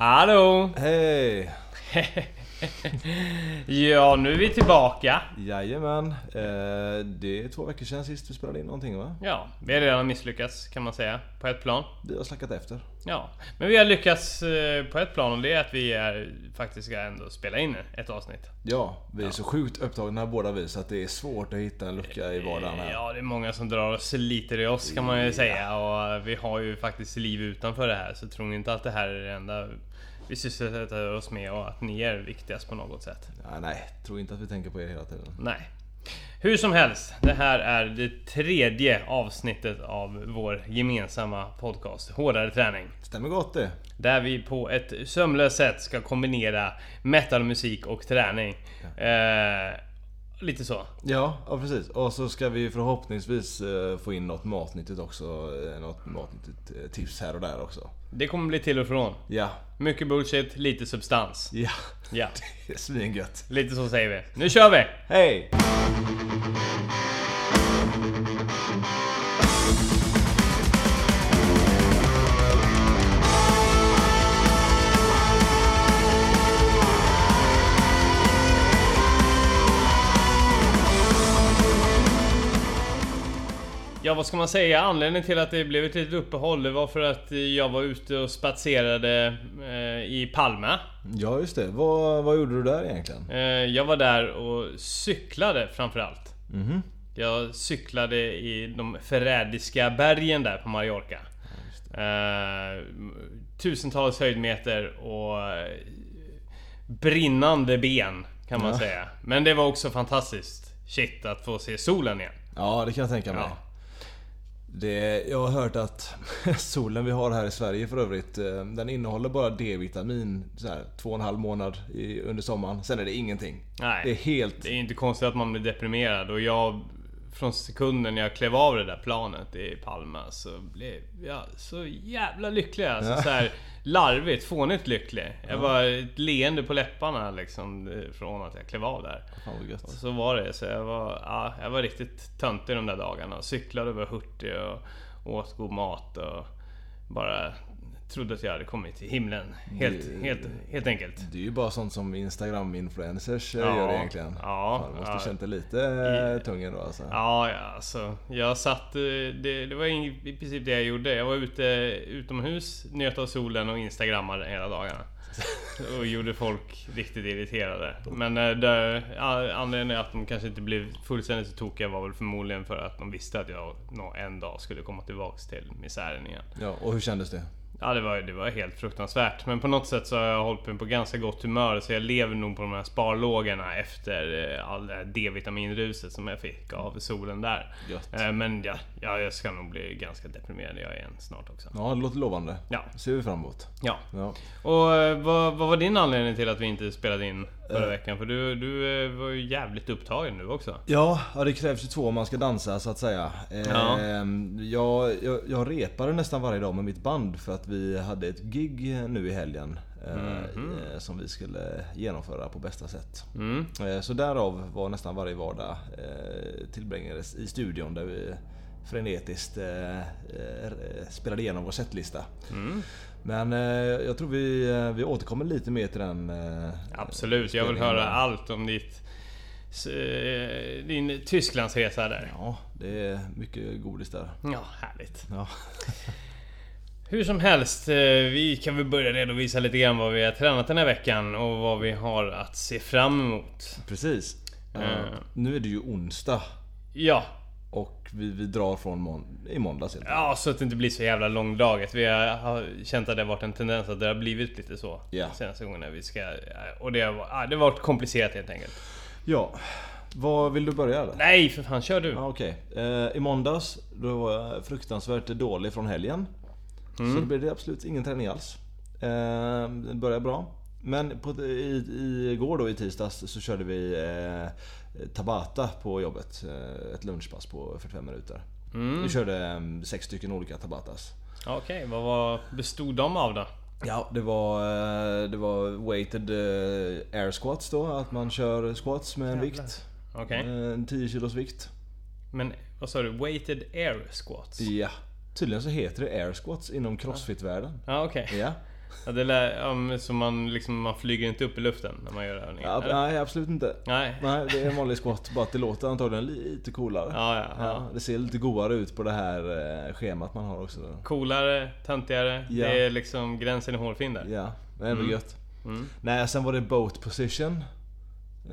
Hallå! Hej! ja, nu är vi tillbaka. Jajamän. Eh, det är två veckor sedan sist vi spelade in någonting va? Ja, vi har redan misslyckats kan man säga. På ett plan. Vi har slackat efter. Ja, men vi har lyckats eh, på ett plan och det är att vi är faktiskt ska ändå spela in ett avsnitt. Ja, vi är så sjukt upptagna båda vi så att det är svårt att hitta en lucka i vardagen här. Ja, det är många som drar och sliter i oss kan man ju säga. Och vi har ju faktiskt liv utanför det här. Så tror ni inte att det här är det enda vi sysselsätter oss med och att ni är viktigast på något sätt. Ja, nej, tror inte att vi tänker på er hela tiden. Nej. Hur som helst, det här är det tredje avsnittet av vår gemensamma podcast Hårdare träning. Stämmer gott det. Där vi på ett sömlöst sätt ska kombinera metalmusik och träning. Ja. Eh, lite så. Ja, ja, precis. Och så ska vi förhoppningsvis eh, få in något matnyttigt också. Eh, något matnyttigt eh, tips här och där också. Det kommer bli till och från. Ja. Mycket bullshit, lite substans. Ja. Ja. Det är svingött. Lite så säger vi. Nu kör vi! Hej! Ja, vad ska man säga? Anledningen till att det blev ett litet uppehåll var för att jag var ute och spatserade eh, i Palma. Ja, just det. Vad, vad gjorde du där egentligen? Eh, jag var där och cyklade framförallt. Mm jag cyklade i de förrädiska bergen där på Mallorca. Eh, tusentals höjdmeter och eh, brinnande ben kan man Ja. säga. Men det var också fantastiskt shit att få se solen igen. Ja, det kan jag tänka mig. Ja. Det, jag har hört att solen vi har här i Sverige för övrigt, eh, den innehåller bara D-vitamin så här, två och en halv månad i, under sommaren. Sen är det ingenting. Nej. Det är helt... Det är inte konstigt att man blir deprimerad och jag från sekunden jag klev av det där planet i Palma så blev jag så jävla lycklig alltså. Ja. Så här larvigt, fånigt lycklig. Jag var ett leende på läpparna liksom från att jag klev av där. Fan vad Och gött. så var det. Så jag var, ja, jag var riktigt töntig de där dagarna. Cyklade och var hurtig och åt god mat och bara trodde att jag hade kommit till himlen. Helt, Det- helt, helt enkelt. Det är ju bara sånt som Instagram-influencers Ja, gör egentligen. ja, Fan, måste ja. känt dig lite eh, tung ändå alltså. Ja, ja alltså. Jag satt... eh, Det, det var i i princip det jag gjorde. Jag var ute utomhus, njöt av solen och instagrammade hela dagarna. Och gjorde folk riktigt irriterade. Men eh, det, anledningen att de kanske inte blev fullständigt så tokiga var väl förmodligen för att de visste att jag en dag skulle komma tillbaks till misären igen. Ja, och hur kändes det? Ja det var, det var helt fruktansvärt. Men på något sätt så har jag hållit mig på ganska gott humör. Så jag lever nog på de här sparlågorna efter eh, all det här D-vitaminruset som jag fick av solen där. Gött. Eh, Men ja, ja, jag ska nog bli ganska deprimerad jag igen snart också. Ja, det låter lovande. Ja. ser vi fram emot. Ja. Ja. Och eh, vad, vad var din anledning till att vi inte spelade in förra veckan? För du, du var ju jävligt upptagen nu också. Ja, ja, det krävs ju två om man ska dansa så att säga. Ja. Ehm, jag, jag, jag repade nästan varje dag med mitt band för att vi hade ett gig nu i helgen. Mhm. eh, Som vi skulle genomföra på bästa sätt. Mm. Eh, Så därav var nästan varje vardag tillbringades i studion där vi frenetiskt spelade igenom vår setlista. Mm. Men jag tror vi, vi återkommer lite mer till den. Absolut, jag vill höra allt om ditt... Din Tysklandsresa där. Ja, det är mycket godis där. Ja, härligt. Ja. Hur som helst, eh, vi kan väl börja redovisa lite grann vad vi har tränat den här veckan och vad vi har att se fram emot. Precis. Eh. nu är det ju onsdag Ja, och vi, vi drar från mån- i måndags helt ja så att det inte blir så jävla långdraget. Vi har, har känt att det har varit en tendens att det har blivit lite så Ja. senaste gångerna vi ska... Och det har, det har varit komplicerat helt enkelt. Ja. Vad vill du börja eller? Nej för fan, kör du! Ja, Okej. Eh, I måndags då var jag fruktansvärt dålig från helgen. Mm. Så det blev det absolut ingen träning alls. Eh, det började bra. Men på, i, i, igår då i tisdags så körde vi eh, Tabata på jobbet. Eh, ett lunchpass på 45 minuter. Mm. Vi körde eh, sex stycken olika Tabatas. Okej, vad var, bestod de av då? Ja, det var, eh, det var weighted eh, air squats då. Att man kör squats med en Jävlar. vikt. Eh, En 10 kilos vikt. Men vad sa du? Weighted air squats? Ja. Tydligen så heter det air squats inom crossfit-världen. Ja okej. Ja. Ja, det lär, ja, så man, liksom, man flyger inte upp i luften när man gör övningen? Ja, nej, absolut inte. Nej. Nej, det är en vanlig squat. Bara att det låter antagligen lite coolare. Ja, ja, ja. det ser lite godare ut på det här eh, schemat man har också. Coolare, töntigare. Det är liksom gränsen är hårfin där. Ja, det är ändå Mm. gött. Mm. Nej, sen var det boat position.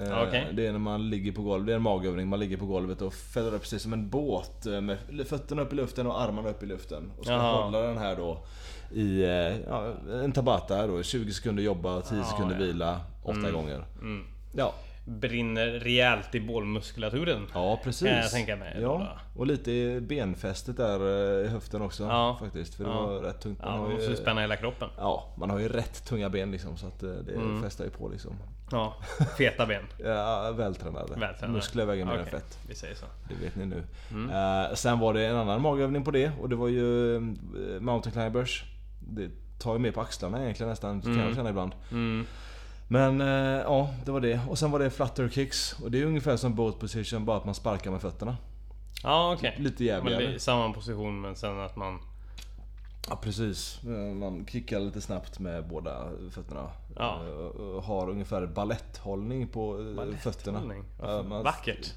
Eh, Ja, okej. Det är när man ligger på golvet, det är en magövning. Man ligger på golvet och fäller upp precis som en båt eh, med fötterna upp i luften och armarna upp i luften. Och ska Jaha. hålla den här då i eh, ja, en tabata då. 20 sekunder jobba, 10 Ja, sekunder ja. vila, 8 gånger. Mm. Ja, Brinner rejält i bålmuskulaturen. ja precis. Kan jag tänka mig Ja, och lite i benfästet där i höften också Ja. faktiskt. För det Ja. var rätt tungt. Ja, man har måste ju, spänna hela kroppen. ja, man har ju rätt tunga ben liksom så att det Mm. fästar ju på liksom. Ja, feta ben. Ja, vältränade. Vältränade. Muskler väger mer än Okej, fett. Vi säger så. Det vet ni nu. Mm. Eh, sen var det en annan magövning på det och det var ju eh, Mountain Climbers. Det tar ju mer på axlarna egentligen nästan, kan Mm. jag känna ibland. Mm. Men eh, ja, det var det. Och sen var det flutter kicks. Och det är ungefär som boat position, bara att man sparkar med fötterna. Ja, okej. Lite Men jävligare. det samma position men sen att man... Ja precis. Eh, Man kickar lite snabbt med båda fötterna. Ja. Eh, Har ungefär balletthållning på eh, fötterna. Man- Vackert.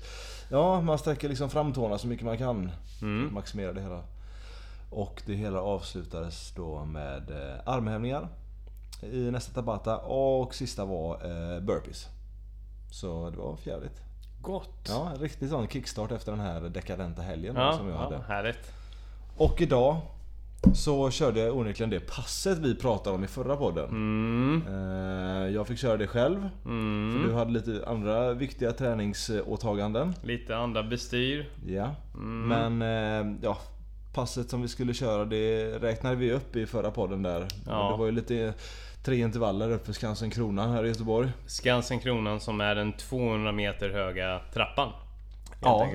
Ja, man sträcker liksom fram tårna så mycket man kan. Mm. Maximera det hela. Och det hela avslutades då med armhävningar i nästa tabata och sista var burpees. Så det var fjärdigt. Gott. Ja, en riktig sån kickstart efter den här dekadenta helgen Ja, som jag ja, hade. härligt. Och idag så körde jag onekligen det passet vi pratade om i förra podden. Mm. Eh, Jag fick köra det själv. För Mm. du hade lite andra viktiga träningsåtaganden. Lite andra bestyr. Ja. Mm. Men eh, ja, passet som vi skulle köra det räknade vi upp i förra podden där. Ja. Det var ju lite tre intervaller upp för Skansen Kronan här i Göteborg. Skansen Kronan som är den 200 meter höga trappan. Ja,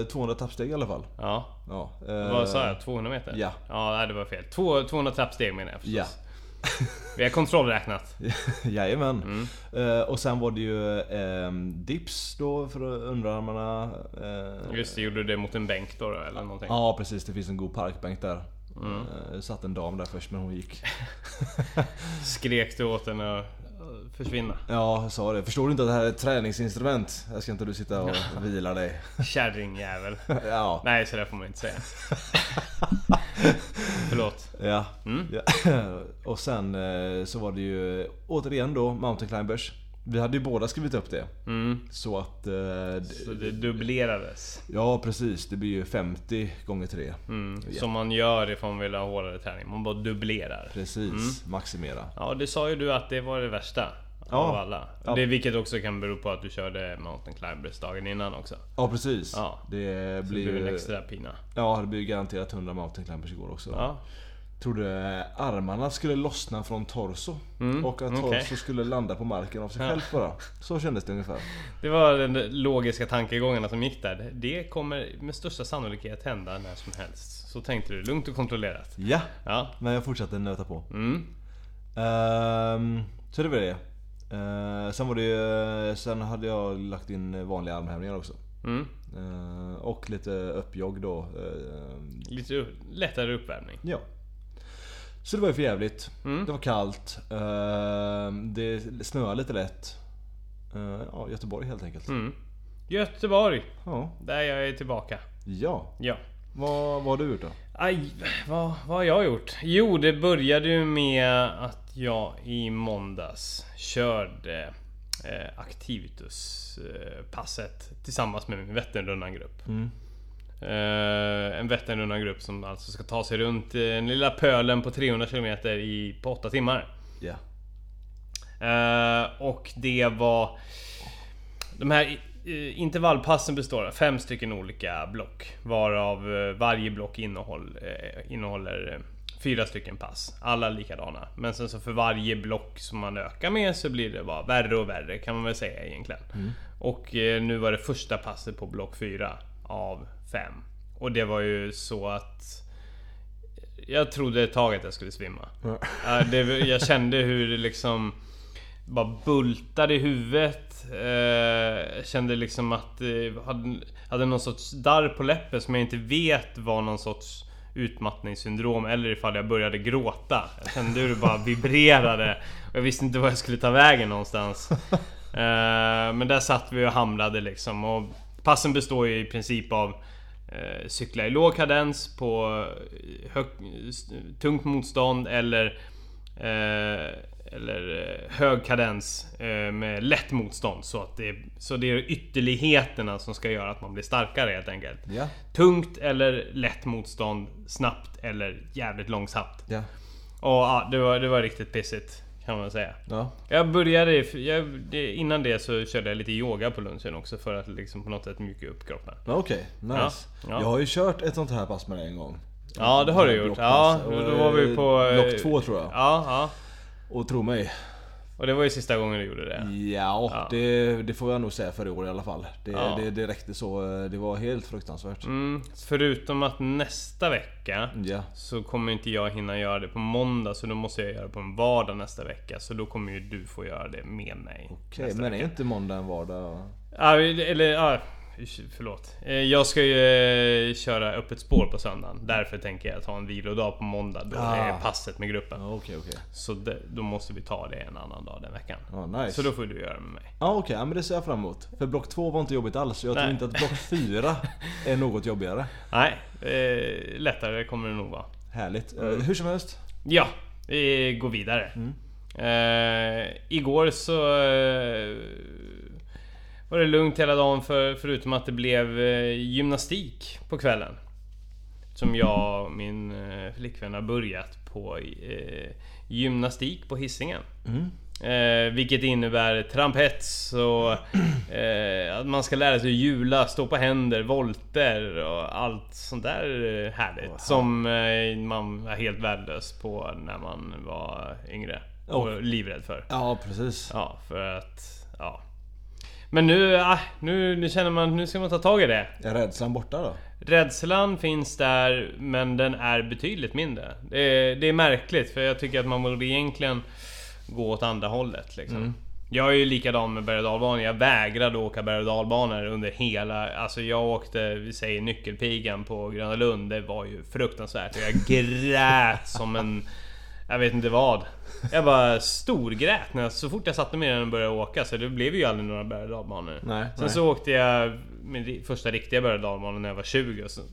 eh, 200 tappsteg i alla fall. Ja. Ja, eh, Vad sa jag? 200 meter? ja. Ja, det var fel. Två- 200 trappsteg menar jag förstås. Ja. Vi har kontrollräknat. Jajamän. Mm. Eh, och sen var det ju eh, dips då för underarmarna. Eh, Just det, gjorde du det mot en bänk då, då eller någonting? Ja precis, det finns en god parkbänk där. Mm. Eh, satt en dam där först men hon gick. Skrek du åt henne försvinna? Ja, jag sa det. Förstår du inte att det här är ett träningsinstrument? Här ska inte du sitta och vila dig. Kärringjävel. ja. Nej, så där får man inte säga. Förlåt. Ja. Mm. ja. och sen eh, så var det ju återigen då Mountain Climbers. Vi hade ju båda skrivit upp det. Mm. Så att... Eh, Så det dubblerades. ja precis, det blir ju 50 gånger 3. Mm. Ja. Som man gör ifall man vill ha hårdare träning. Man bara dubblerar. Precis, Mm. maximera. Ja, det sa ju du att det var det värsta. Ja. Av alla. Ja. Det, vilket också kan bero på att du körde Mountain Climbers dagen innan också. Ja precis. Ja. Det Så blir det blir en extra pina. Ja, det blir garanterat 100 Mountain Climbers igår också. Ja. Trodde armarna skulle lossna från torso. Mm, Och att torso skulle landa på marken av sig Ja. själv bara. Så kändes det ungefär. Det var den logiska tankegångarna som gick där. Det kommer med största sannolikhet hända när som helst. Så tänkte du, lugnt och kontrollerat. Ja, Ja. men jag fortsatte nöta på. Mm. Ehm, så det var det. Ehm, sen var det ju- Sen hade jag lagt in vanliga armhävningar också. Mm. Ehm, och lite uppjogg då. Ehm, Lite lättare uppvärmning. ja. Så det var ju för jävligt. Mm. Det var kallt. Ehm, det snöade lite lätt. Ehm, ja, Göteborg helt enkelt. Mm. Göteborg, Ja. där jag är tillbaka. ja. Ja. Vad, vad har du gjort då? Aj, vad, vad har jag gjort? Jo, det började ju med att jag i måndags körde eh, Activitus-passet tillsammans med min Vätternrundan-grupp. Mm. Eh, en Vätternrundan-grupp som alltså ska ta sig runt eh, den lilla pölen på 300 km i, på 8 timmar. Ja. Eh, och det var... De här eh, intervallpassen består av fem stycken olika block. Varav eh, varje block innehåll, eh, innehåller eh, fyra stycken pass. Alla likadana. Men sen så för varje block som man ökar med så blir det bara värre och värre kan man väl säga egentligen. Och eh, nu var det första passet på block 4 av 5. Och det var ju så att jag trodde ett tag att jag skulle svimma. Ja, det, jag kände hur det liksom bara bultade i huvudet. Eh, kände liksom att jag hade, hade någon sorts darr på läppen som jag inte vet var någon sorts utmattningssyndrom eller ifall jag började gråta. Jag kände hur det bara vibrerade. Och jag visste inte var jag skulle ta vägen någonstans. Eh, men där satt vi och hamrade liksom. Och passen består ju i princip av eh, cykla i låg kadens på hög, tungt motstånd eller eh, eller eh, hög kadens eh, med lätt motstånd. Så, att det, så det är ytterligheterna som ska göra att man blir starkare helt enkelt. Ja. Tungt eller lätt motstånd, snabbt eller jävligt långsamt. Ja. Och ja, det var, det var riktigt pissigt. Kan man säga. Ja. Jag började, jag, det, innan det så körde jag lite yoga på lunchen också för att liksom på något sätt mjuka upp kroppen. Okej, nice. Ja, ja. Jag har ju kört ett sånt här pass med dig en gång. Ja det har du gjort. Ja, då var vi på... eh, Block två tror jag. Ja, ja. Och tro mig. Och det var ju sista gången du gjorde det. Ja, Ja. Det, det får jag nog säga för i år i alla fall. Det, Ja. det, det räckte så. Det var helt fruktansvärt. Mm, förutom att nästa vecka Ja. så kommer inte jag hinna göra det på måndag så då måste jag göra det på en vardag nästa vecka. Så då kommer ju du få göra det med mig. Okej, men är vecka. inte måndag en vardag? Ja, eller ja, förlåt. Eh, Jag ska ju eh, köra öppet spår på söndagen. Därför tänker jag ta en vilodag på måndag. Då Ah. är passet med gruppen. Ja, okej, okej. Så det, då måste vi ta det en annan dag den veckan. Ja, nice. Så då får du göra det med mig. Ja okej, ja, men det ser jag fram emot. För block två var inte jobbigt alls. Jag tror Nej. inte att block fyra är något jobbigare. Nej, eh, lättare kommer det nog vara. Härligt. Mm. Eh, Hur som helst. Ja, vi går vidare. Mm. Eh, igår så eh, var det lugnt hela dagen för, förutom att det blev eh, gymnastik på kvällen. Som jag och min eh, flickvän har börjat på eh, gymnastik på hissingen. Mm. Eh, vilket innebär trampets och eh, att man ska lära sig hjula, stå på händer, volter och allt sånt där eh, härligt. Åh, som eh, man var helt värdelös på när man var yngre. Och Oh. livrädd för. Ja precis. Ja, för att... Ja. Men nu, ah, nu, nu känner man nu ska man ta tag i det. Är rädslan borta då? Rädslan finns där, men den är betydligt mindre. Det är, det är märkligt, för jag tycker att man borde egentligen gå åt andra hållet. Liksom. Mm. Jag är ju likadan med berg och. Jag vägrade åka berg och under hela... Alltså jag åkte, vi säger nyckelpigan på Gröna Lund. Det var ju fruktansvärt. Jag grät som en... Jag vet inte vad. Jag bara storgrät när jag, så fort jag satte mig i den och började åka. Så det blev ju aldrig några berg dalbanor. Nej, Sen nej. så åkte jag min första riktiga berg dalbana när jag var 20. Och sen,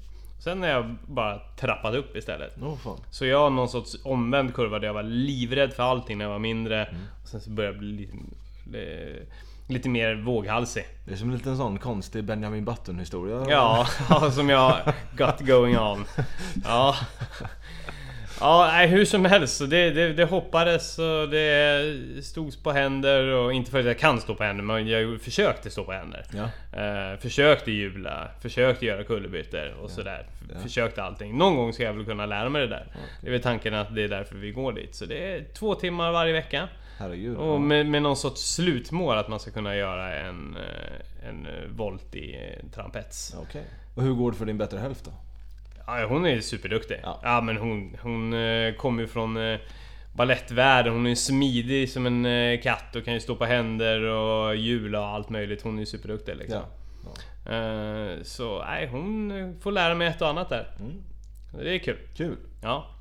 sen har jag bara trappat upp istället. Fan. Så jag har någon sorts omvänd kurva där jag var livrädd för allting när jag var mindre. Mm. Och sen så började jag bli lite, li- lite mer våghalsig. Det är som en liten sån konstig Benjamin Button historia. Ja, som jag got going on. Ja. Ja, nej, hur som helst. Det, det, det hoppades och det stods på händer och inte för att jag kan stå på händer men jag försökte stå på händer. Ja. Eh, försökte hjula, försökte göra kullerbyttor och sådär. Ja. Försökte allting. Någon gång ska jag väl kunna lära mig det där. Det är väl tanken att det är därför vi går dit. Så det är två timmar varje vecka. Herregud. Och med, med någon sorts slutmål att man ska kunna göra en, eh, en eh, volt i eh, trampets. Okej. Och hur går det för din bättre hälft då? Ja, hon är superduktig. Ja. Ja, men hon, hon eh, kommer ju från eh, balettvärlden. Hon är smidig som en eh, katt och kan ju stå på händer och hjula och allt möjligt. Hon är ju superduktig liksom. Ja. ja. Så nej, hon får lära mig ett och annat där. Mm. Det är kul. Kul. Ja.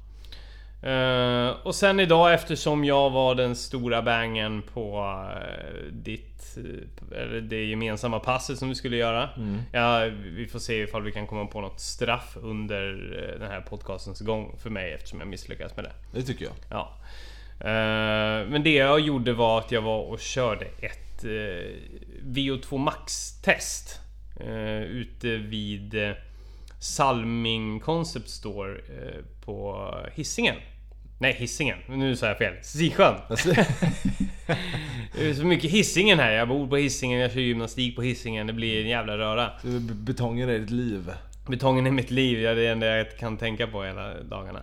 Eh, och sen idag eftersom jag var den stora bangen på eh, ditt... eh, Eller det gemensamma passet som vi skulle göra. Mm. Ja, vi får se ifall vi kan komma på något straff under den här podcastens gång för mig eftersom jag misslyckades med det. Det tycker jag. Ja. Men det jag gjorde var att jag var och körde ett eh, VO2 Max-test. Uh, ute vid uh, Salming Concept Store på Hisingen. Nej, Hisingen. Nu sa jag fel. Sisjön. Det är så mycket Hisingen här. Jag bor på Hisingen, jag kör gymnastik på Hisingen. Det blir en jävla röra. betongen är ditt liv. Betongen är mitt liv, ja, det är det enda jag kan tänka på hela dagarna.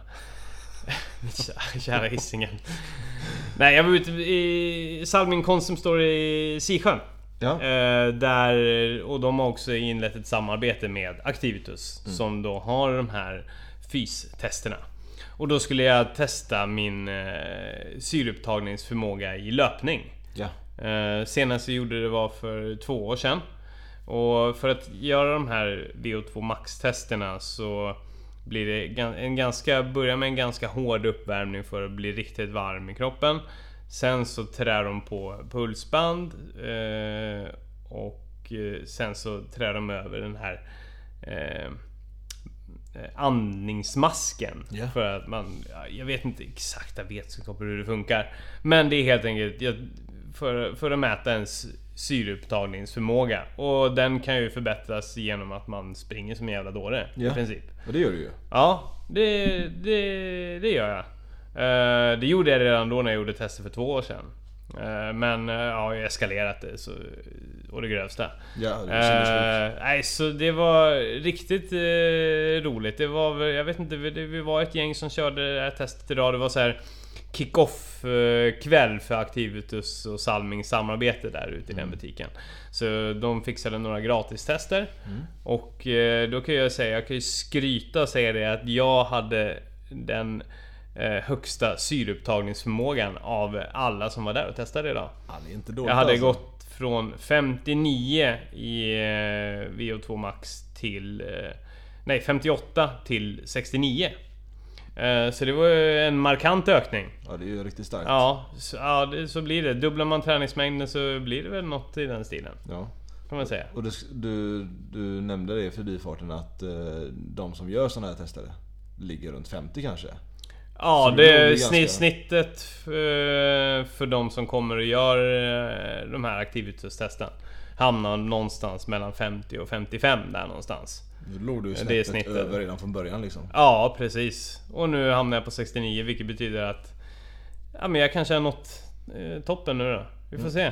Mitt kära Hisingen. Nej, jag var ute i Salming Konsum står i Sisjön. Ja. Eh, där, och de har också inlett ett samarbete med Activitus som då har de här fystesterna. Och då skulle jag testa min eh, syreupptagningsförmåga i löpning. Ja. Eh, senast jag gjorde det var för två år sedan. Och för att göra de här VO2 Max-testerna så blir det en ganska, börjar med en ganska hård uppvärmning för att bli riktigt varm i kroppen. Sen så trär de på pulsband eh, och eh, sen så trär de över den här eh, andningsmasken. Ja. För att man... ja, Jag vet inte exakta vetskaper hur det funkar. Men det är helt enkelt för, för att mäta ens syreupptagningsförmåga. Och den kan ju förbättras genom att man springer som en jävla dåre. I Ja. princip. Och det gör du ju. Ja, det, det, det gör jag. Eh, det gjorde jag redan då när jag gjorde tester för två år sedan. Eh, men uh, ja, jag eskalerat det så, och det grövsta. Ja, det. Eh, nej, så det var riktigt eh, roligt. Det var jag vet inte, det- vi var ett gäng som körde det här testet idag. Det var så här kick-off eh, kväll för Activitus och Salmings samarbete där ute i den butiken. Så de fixade några gratistester. Och eh, då kan jag säga, jag kan ju skryta och säga det att jag hade den eh, högsta syreupptagningsförmågan av alla som var där och testade idag. Ja, det är inte dåligt Jag hade alltså. gått från 59 i eh, VO2 Max till... Eh, nej, 58 till 69. Eh, så det var ju en markant ökning. Ja, det är ju riktigt starkt. Ja, så, ja det, så blir det. Dubblar man träningsmängden så blir det väl något i den stilen. Ja. Kan man säga. Och du, du, du nämnde det i förbifarten att eh, de som gör sådana här tester ligger runt 50 kanske? Ja, det det ganska- snittet eh, för de som kommer och gör eh, de här aktivitetstesten hamnar någonstans mellan 50 och 55 där någonstans. Nu låg du ju Det är snäppet snittet. över redan från början liksom. Ja, precis. Och nu hamnar jag på 69 vilket betyder att Ja men jag kanske har nått eh, toppen nu då. Vi får se.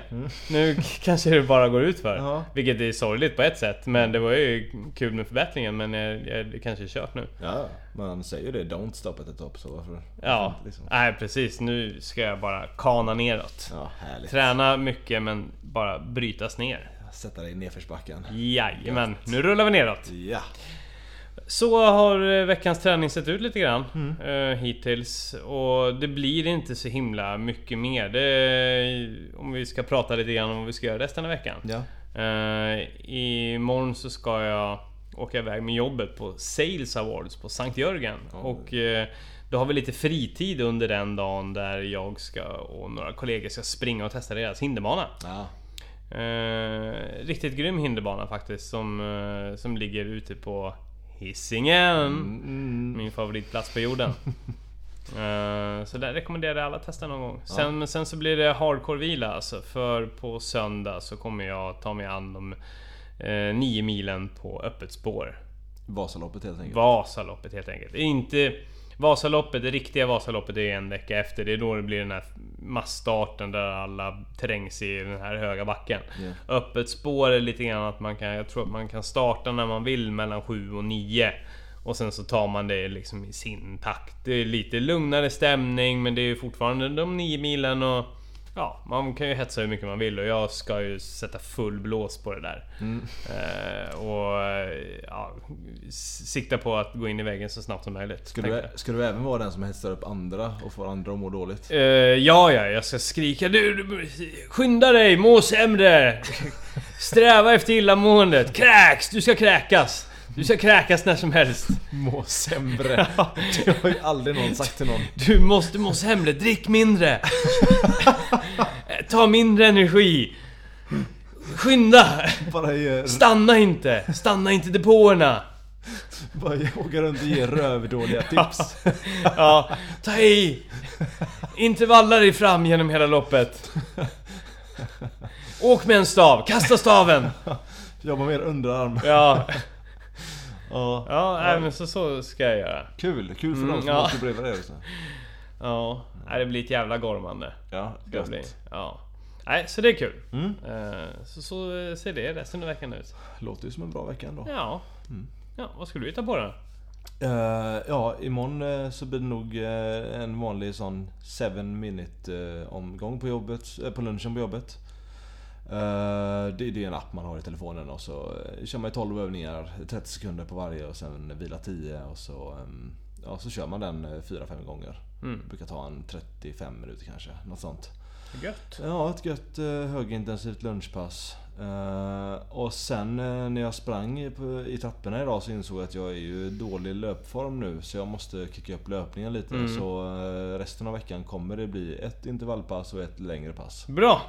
Nu k- kanske det bara går ut för. Mm. Ja. Vilket är sorgligt på ett sätt. Men det var ju kul med förbättringen men jag, jag, det kanske är kört nu. Ja, man säger ju det. Don't stop at the top. Så varför? Ja, liksom? nej precis. Nu ska jag bara kana neråt. Ja, härligt. Träna mycket men bara brytas ner. Sätta dig i nedförsbacken. Jajamän, nu rullar vi neråt. Ja. Så har eh, veckans träning sett ut lite grann Mm. eh, hittills. Och det blir inte så himla mycket mer. Det, om vi ska prata lite grann om vad vi ska göra resten av veckan. Ja. Eh, imorgon så ska jag åka iväg med jobbet på Sales Awards på Sankt Jörgen. Och eh, då har vi lite fritid under den dagen där jag ska och några kollegor ska springa och testa deras hinderbana. Ja. Eh, riktigt grym hinderbana faktiskt som, eh, som ligger ute på Hisingen. Mm. Min favoritplats på jorden. Eh, så där rekommenderar jag alla att testa någon gång. Sen, men sen så blir det hardcore-vila alltså. För på söndag så kommer jag ta mig an de eh, nio milen på öppet spår. Vasaloppet helt enkelt. Vasaloppet helt enkelt. Inte Vasaloppet, det riktiga Vasaloppet är en vecka efter. Det är då det blir den här massstarten där alla trängs i den här höga backen. Ja. Öppet spår är lite grann att man kan, jag tror att man kan starta när man vill mellan 7 och 9. Och sen så tar man det liksom i sin takt. Det är lite lugnare stämning men det är ju fortfarande de 9 milen och... Ja, man kan ju hetsa hur mycket man vill och jag ska ju sätta full blås på det där. Eh, och eh, ja, sikta på att gå in i väggen så snabbt som möjligt. Ska du, ska du även vara den som hetsar upp andra och får andra att må dåligt? Eh, ja, ja, jag ska skrika du, du Skynda dig, må sämre! Sträva efter illamåendet, kräks! Du ska kräkas! Du ska kräkas när som helst. Må sämre. Det har ju aldrig någon sagt till någon. Du måste må sämre, drick mindre! Ta mindre energi! Skynda! Bara, ge, Stanna inte! Stanna inte depåerna! bara åka runt och ge rövdåliga tips. Ja, ta i! Intervalla dig fram genom hela loppet. Åk med en stav, kasta staven! Jobba mer underarm. Ja, Ja. ja nej, men så, så ska jag göra. Kul, kul för Mm, dem som ja. åker bredvid dig också. Ja, nej, det blir ett jävla gormande. Ja, Ska det bli. Ja. Nej, så det är kul. Mm. Eh, Så, så ser det resten av veckan ut. Låter ju som en bra vecka ändå. Ja. Ja, vad ska du hitta på då? Eh, ja, imorgon eh, så blir det nog eh, en vanlig sån 7 minute eh, omgång på jobbet, eh, på lunchen på jobbet. Eh, det, är en app man har i telefonen och så eh, kör man 12 övningar, 30 sekunder på varje och sen vila 10 och så, ehm, ja, så kör man den 4-5 gånger. Mm. Brukar ta en 35 minuter kanske, något sånt. Gött. Ja, ett gött eh, högintensivt lunchpass. Eh, och sen eh, när jag sprang i, trapporna idag så insåg jag att jag är ju i dålig löpform nu. Så jag måste kicka upp löpningen lite. Mm. Så eh, resten av veckan kommer det bli ett intervallpass och ett längre pass. Bra!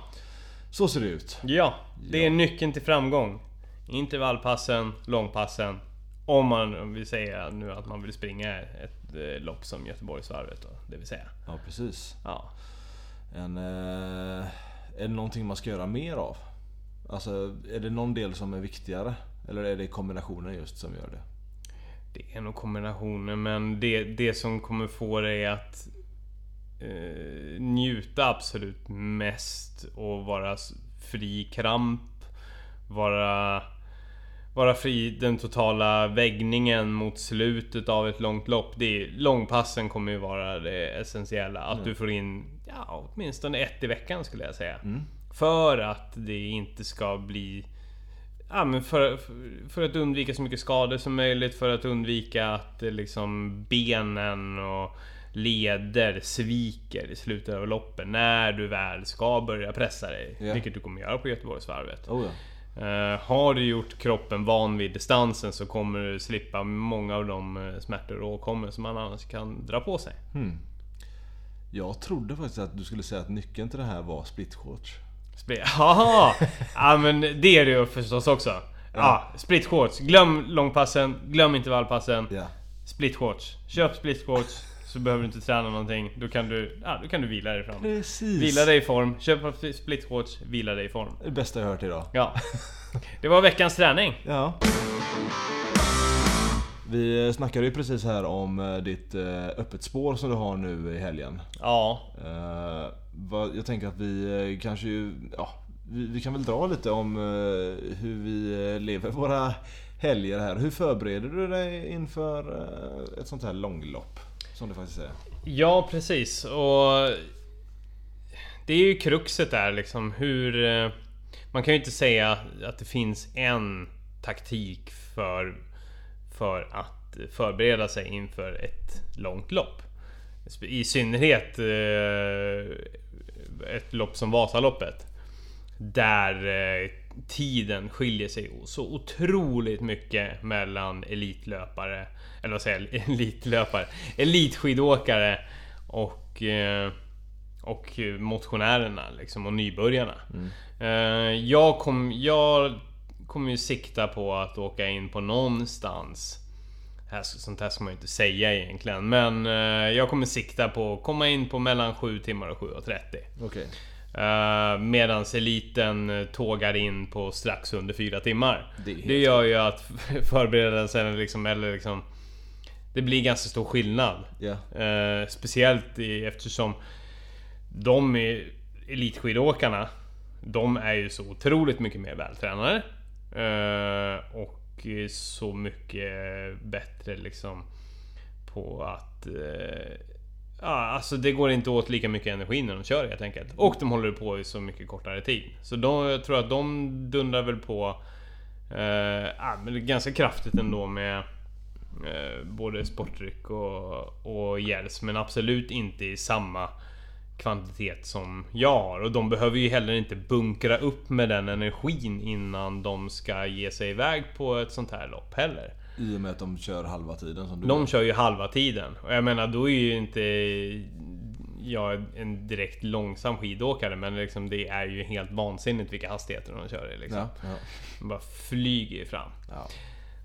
Så ser det ut. Ja, det är nyckeln till framgång. Intervallpassen, långpassen. Om man vill säga nu att man vill springa ett eh, lopp som Göteborgsvarvet då, det vill säga. Ja precis. Ja. En, eh, är det någonting man ska göra mer av? Alltså är det någon del som är viktigare? Eller är det kombinationen just som gör det? Det är nog kombinationen men det, det som kommer få dig att eh, njuta absolut mest och vara fri kramp. Vara, vara fri den totala väggningen mot slutet av ett långt lopp. Det är, långpassen kommer ju vara det essentiella. Att du får in ja, åtminstone ett i veckan skulle jag säga. För att det inte ska bli Ja, men för, för att undvika så mycket skador som möjligt, för att undvika att eh, liksom benen och leder sviker i slutet av loppet när du väl ska börja pressa dig. Ja. Vilket du kommer göra på Göteborgsvarvet. Oh, ja. Eh, har du gjort kroppen van vid distansen så kommer du slippa många av de eh, smärtor och åkommor som man annars kan dra på sig. Jag trodde faktiskt att du skulle säga att nyckeln till det här var splitshorts. Split... Haha! ja men det är det ju förstås också. Ja, split shorts. Glöm långpassen, glöm intervallpassen. Ja. Split shorts. Köp split shorts så behöver du inte träna någonting. Då kan du, ja, då kan du vila dig fram. Precis. Vila dig i form. Köp split shorts, vila dig i form. Det bästa jag hört idag. Ja. Det var veckans träning. Ja. Vi snackade ju precis här om eh, ditt eh, öppet spår som du har nu i helgen. Ja. Eh, Jag tänker att vi kanske ju, ja, vi, kan väl dra lite om hur vi lever våra helger här. Hur förbereder du dig inför ett sånt här långlopp? Som det faktiskt är. Ja, precis. Och... Det är ju kruxet där liksom hur... Eh, man kan ju inte säga att det finns en taktik för, för att förbereda sig inför ett långt lopp. I synnerhet eh, ett lopp som Vasaloppet. Där eh, tiden skiljer sig så otroligt mycket mellan elitlöpare, eller vad säger jag, elitlöpare, elitskidåkare och, eh, och motionärerna liksom, och nybörjarna. Eh, Jag kommer jag kommer ju sikta på att åka in på någonstans här, sånt här ska man ju inte säga egentligen Men eh, jag kommer sikta på att komma in på mellan 7 timmar och 7.30 Okej. Uh, medans eliten eh, tågar in på strax under fyra timmar. Det Det gör ju att förberedelsen liksom, eller liksom... Det blir ganska stor skillnad. Eh, speciellt i, eftersom de är, elitskidåkarna, de är ju så otroligt mycket mer vältränade. Eh, och så mycket bättre liksom på att... Ja, alltså det går inte åt lika mycket energi när de kör helt enkelt. Och de håller på i så mycket kortare tid. Så de, jag tror att de dundrar väl på eh, ganska kraftigt ändå med eh, både sportdryck och, och gels. Men absolut inte i samma kvantitet som jag har. Och de behöver ju heller inte bunkra upp med den energin innan de ska ge sig iväg på ett sånt här lopp heller. I och med att de kör halva tiden som du De gör. kör ju halva tiden. Och jag menar då är ju inte jag en direkt långsam skidåkare men liksom det är ju helt vansinnigt vilka hastigheter de kör i liksom. Ja, ja, De bara flyger ju fram. ja.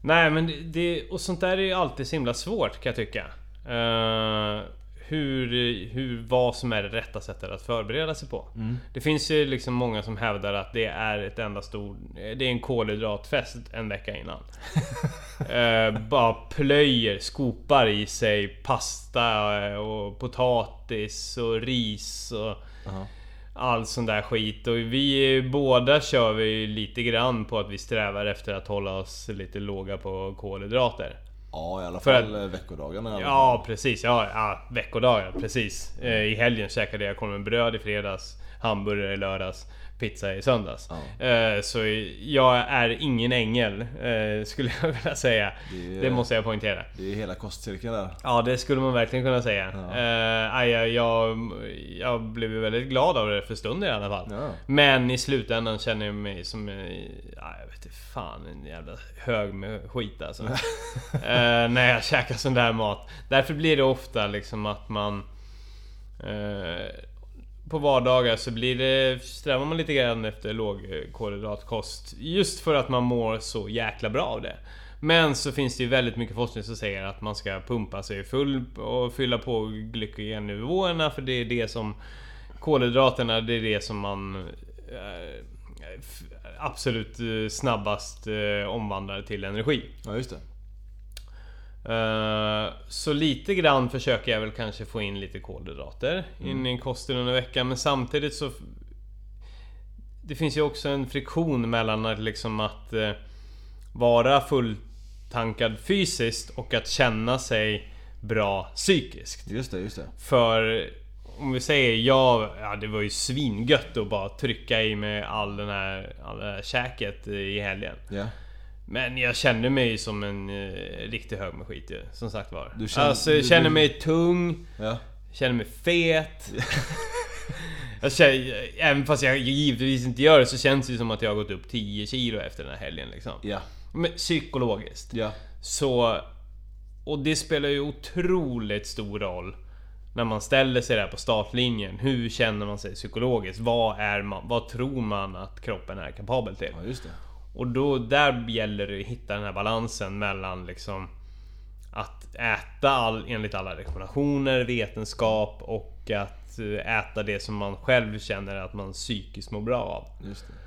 Nej men det, och sånt där är ju alltid så himla svårt kan jag tycka. Eh, hur, hur, vad som är det rätta sättet att förbereda sig på. Det finns ju liksom många som hävdar att det är ett enda stor... Det är en kolhydratfest en vecka innan. Eh, bara plöjer, skopar i sig pasta eh, och potatis och ris och Aha. all sån där skit. Och vi båda kör vi lite grann på att vi strävar efter att hålla oss lite låga på kolhydrater. Ja, i alla fall att... veckodagarna. alla fall. Ja, precis. Ja, ja veckodagar. Precis. Eh, I helgen käkade jag korv med bröd i fredags. Hamburgare i lördags. Pizza i söndags. Eh, så jag är ingen ängel, eh, skulle jag vilja säga. Det är- Det måste jag poängtera. Det är hela kostcirkeln där. Ja, det skulle man verkligen kunna säga. Ja. Eh, aj, jag, jag blev väldigt glad av det för stunden i alla fall. Ja. Men i slutändan känner jag mig som... Ja, jag vet inte fan, en jävla hög med skit alltså. när jag käkar sån där mat. Därför blir det ofta liksom att man... Eh, på vardagar så blir det... Strävar man lite grann efter lågkolhydratkost. Just för att man mår så jäkla bra av det. Men så finns det ju väldigt mycket forskning som säger att man ska pumpa sig full och fylla på glykogennivåerna för det är det som... Kolhydraterna, det är det som man... Eh, absolut eh, snabbast eh, omvandlar till energi. Ja, just det. Eh, Så lite grann försöker jag väl kanske få in lite kolhydrater in i kosten under veckan men samtidigt så... Det finns ju också en friktion mellan att liksom att eh, vara fulltankad fysiskt och att känna sig bra psykiskt. Just det, just det. För om vi säger ja, ja det var ju svingött att bara trycka i med all den här, all det här käket i helgen. Ja. Men jag kände mig som en eh, riktig hög med skit ju, som sagt var. Du känner- alltså jag du- känner du- mig tung, Ja. känner mig fet. jag känner, även fast jag givetvis inte gör det så känns det som att jag har gått upp 10 kilo efter den här helgen liksom. Ja. Men psykologiskt. Ja. Så... Och det spelar ju otroligt stor roll när man ställer sig där på startlinjen. Hur känner man sig psykologiskt? Vad, är man, vad tror man att kroppen är kapabel till? Ja, just det. Och då, där gäller det att hitta den här balansen mellan liksom att äta all, enligt alla rekommendationer, vetenskap och att eh, äta det som man själv känner att man psykiskt mår bra av.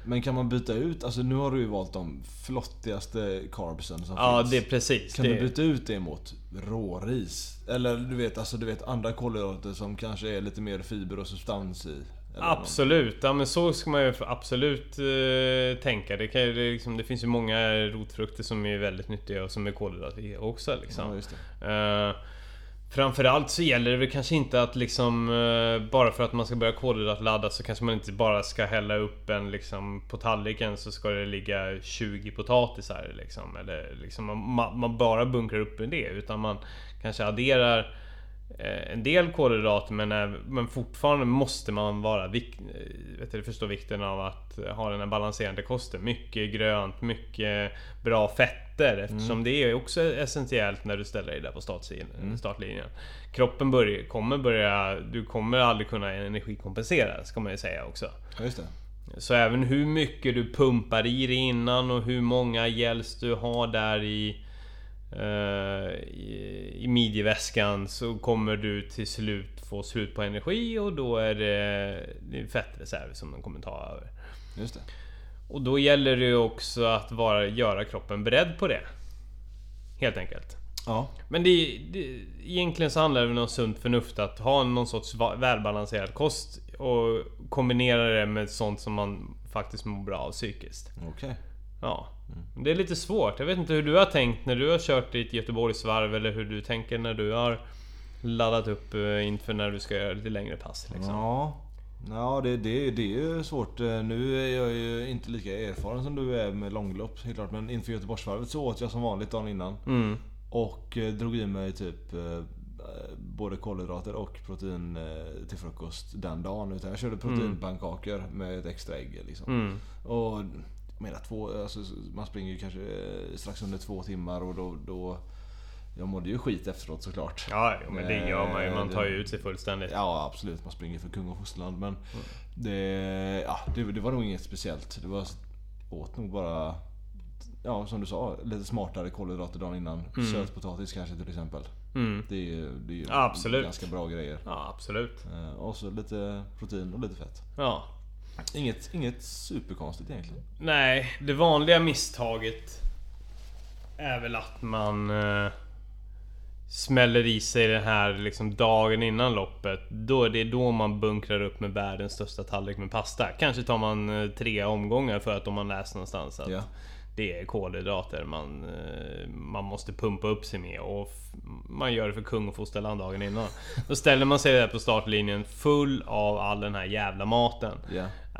Men kan man byta ut, alltså nu har du ju valt de flottigaste carbsen som Ja, finns. det är precis. Kan det, du byta ut det mot råris? Eller du vet, alltså du vet andra kolhydrater som kanske är lite mer fiber och substans i? Absolut, ja men så ska man ju absolut eh, tänka. Det, kan, det, liksom, det finns ju många rotfrukter som är väldigt nyttiga och som är kolhydrater också liksom. Ja. Eh, framförallt så gäller det väl kanske inte att liksom eh, Bara för att man ska börja kolhydratladda så kanske man inte bara ska hälla upp en liksom På tallriken så ska det ligga 20 potatisar liksom Eller liksom man, man bara bunkrar upp med det utan man kanske adderar en del kolhydrater men, äv- men fortfarande måste man vara vik, eh, vet du, förstå vikten av att ha den här balanserande kosten. Mycket grönt, mycket bra fetter eftersom det är också essentiellt när du ställer dig där på startlinjen. startlinjen. Kroppen börjar, kommer börja... Du kommer aldrig kunna energikompensera ska man ju säga också. Just det. Så även hur mycket du pumpar i dig innan och hur många gels du har där i, eh, i, i midjeväskan så kommer du till slut få slut på energi och då är det, det är fettreserv som den kommer ta över. Just det. Och då gäller det också att vara, göra kroppen beredd på det. Helt enkelt. Ja. Men det, det, egentligen så handlar det väl om sunt förnuft att ha någon sorts välbalanserad kost och kombinera det med sånt som man faktiskt mår bra av psykiskt. Okej. Ja. Det är lite svårt. Jag vet inte hur du har tänkt när du har kört ditt Göteborgsvarv eller hur du tänker när du har laddat upp eh, inför när du ska göra lite längre pass liksom. Ja. Ja, det, det, det är ju svårt. Eh, Nu är jag ju inte lika erfaren som du är med långlopp, helt klart. Men inför Göteborgsvarvet så åt jag som vanligt dagen innan. Mm. Och eh, drog i mig typ både kolhydrater och protein till frukost den dagen. Utan jag körde proteinpannkakor med ett extra ägg liksom. Mm. Och menar, två, alltså, man springer ju kanske eh, strax under två timmar och då, då jag mådde ju skit efteråt såklart. Ja, men det gör man ju. Man tar ju ut sig fullständigt. Ja absolut, man springer för kung och fosterland men det, ja, det, det var nog inget speciellt. Det var, åt nog bara, ja som du sa, lite smartare kolhydrater dagen innan. Sötpotatis kanske till exempel. Mm. Det är ju det är ju Absolut. ganska bra grejer. Ja, absolut. Eh, Och så lite protein och lite fett. Ja. Inget, inget superkonstigt egentligen. Nej, det vanliga misstaget är väl att man eh, smäller i sig den här liksom dagen innan loppet. Då är det då man bunkrar upp med världens största tallrik med pasta. Kanske tar man eh, tre omgångar för att de har läst någonstans att Ja. Det är kolhydrater man, eh, man måste pumpa upp sig med och man gör det för kung och fosterland dagen innan. Då ställer man sig där på startlinjen full av all den här jävla maten.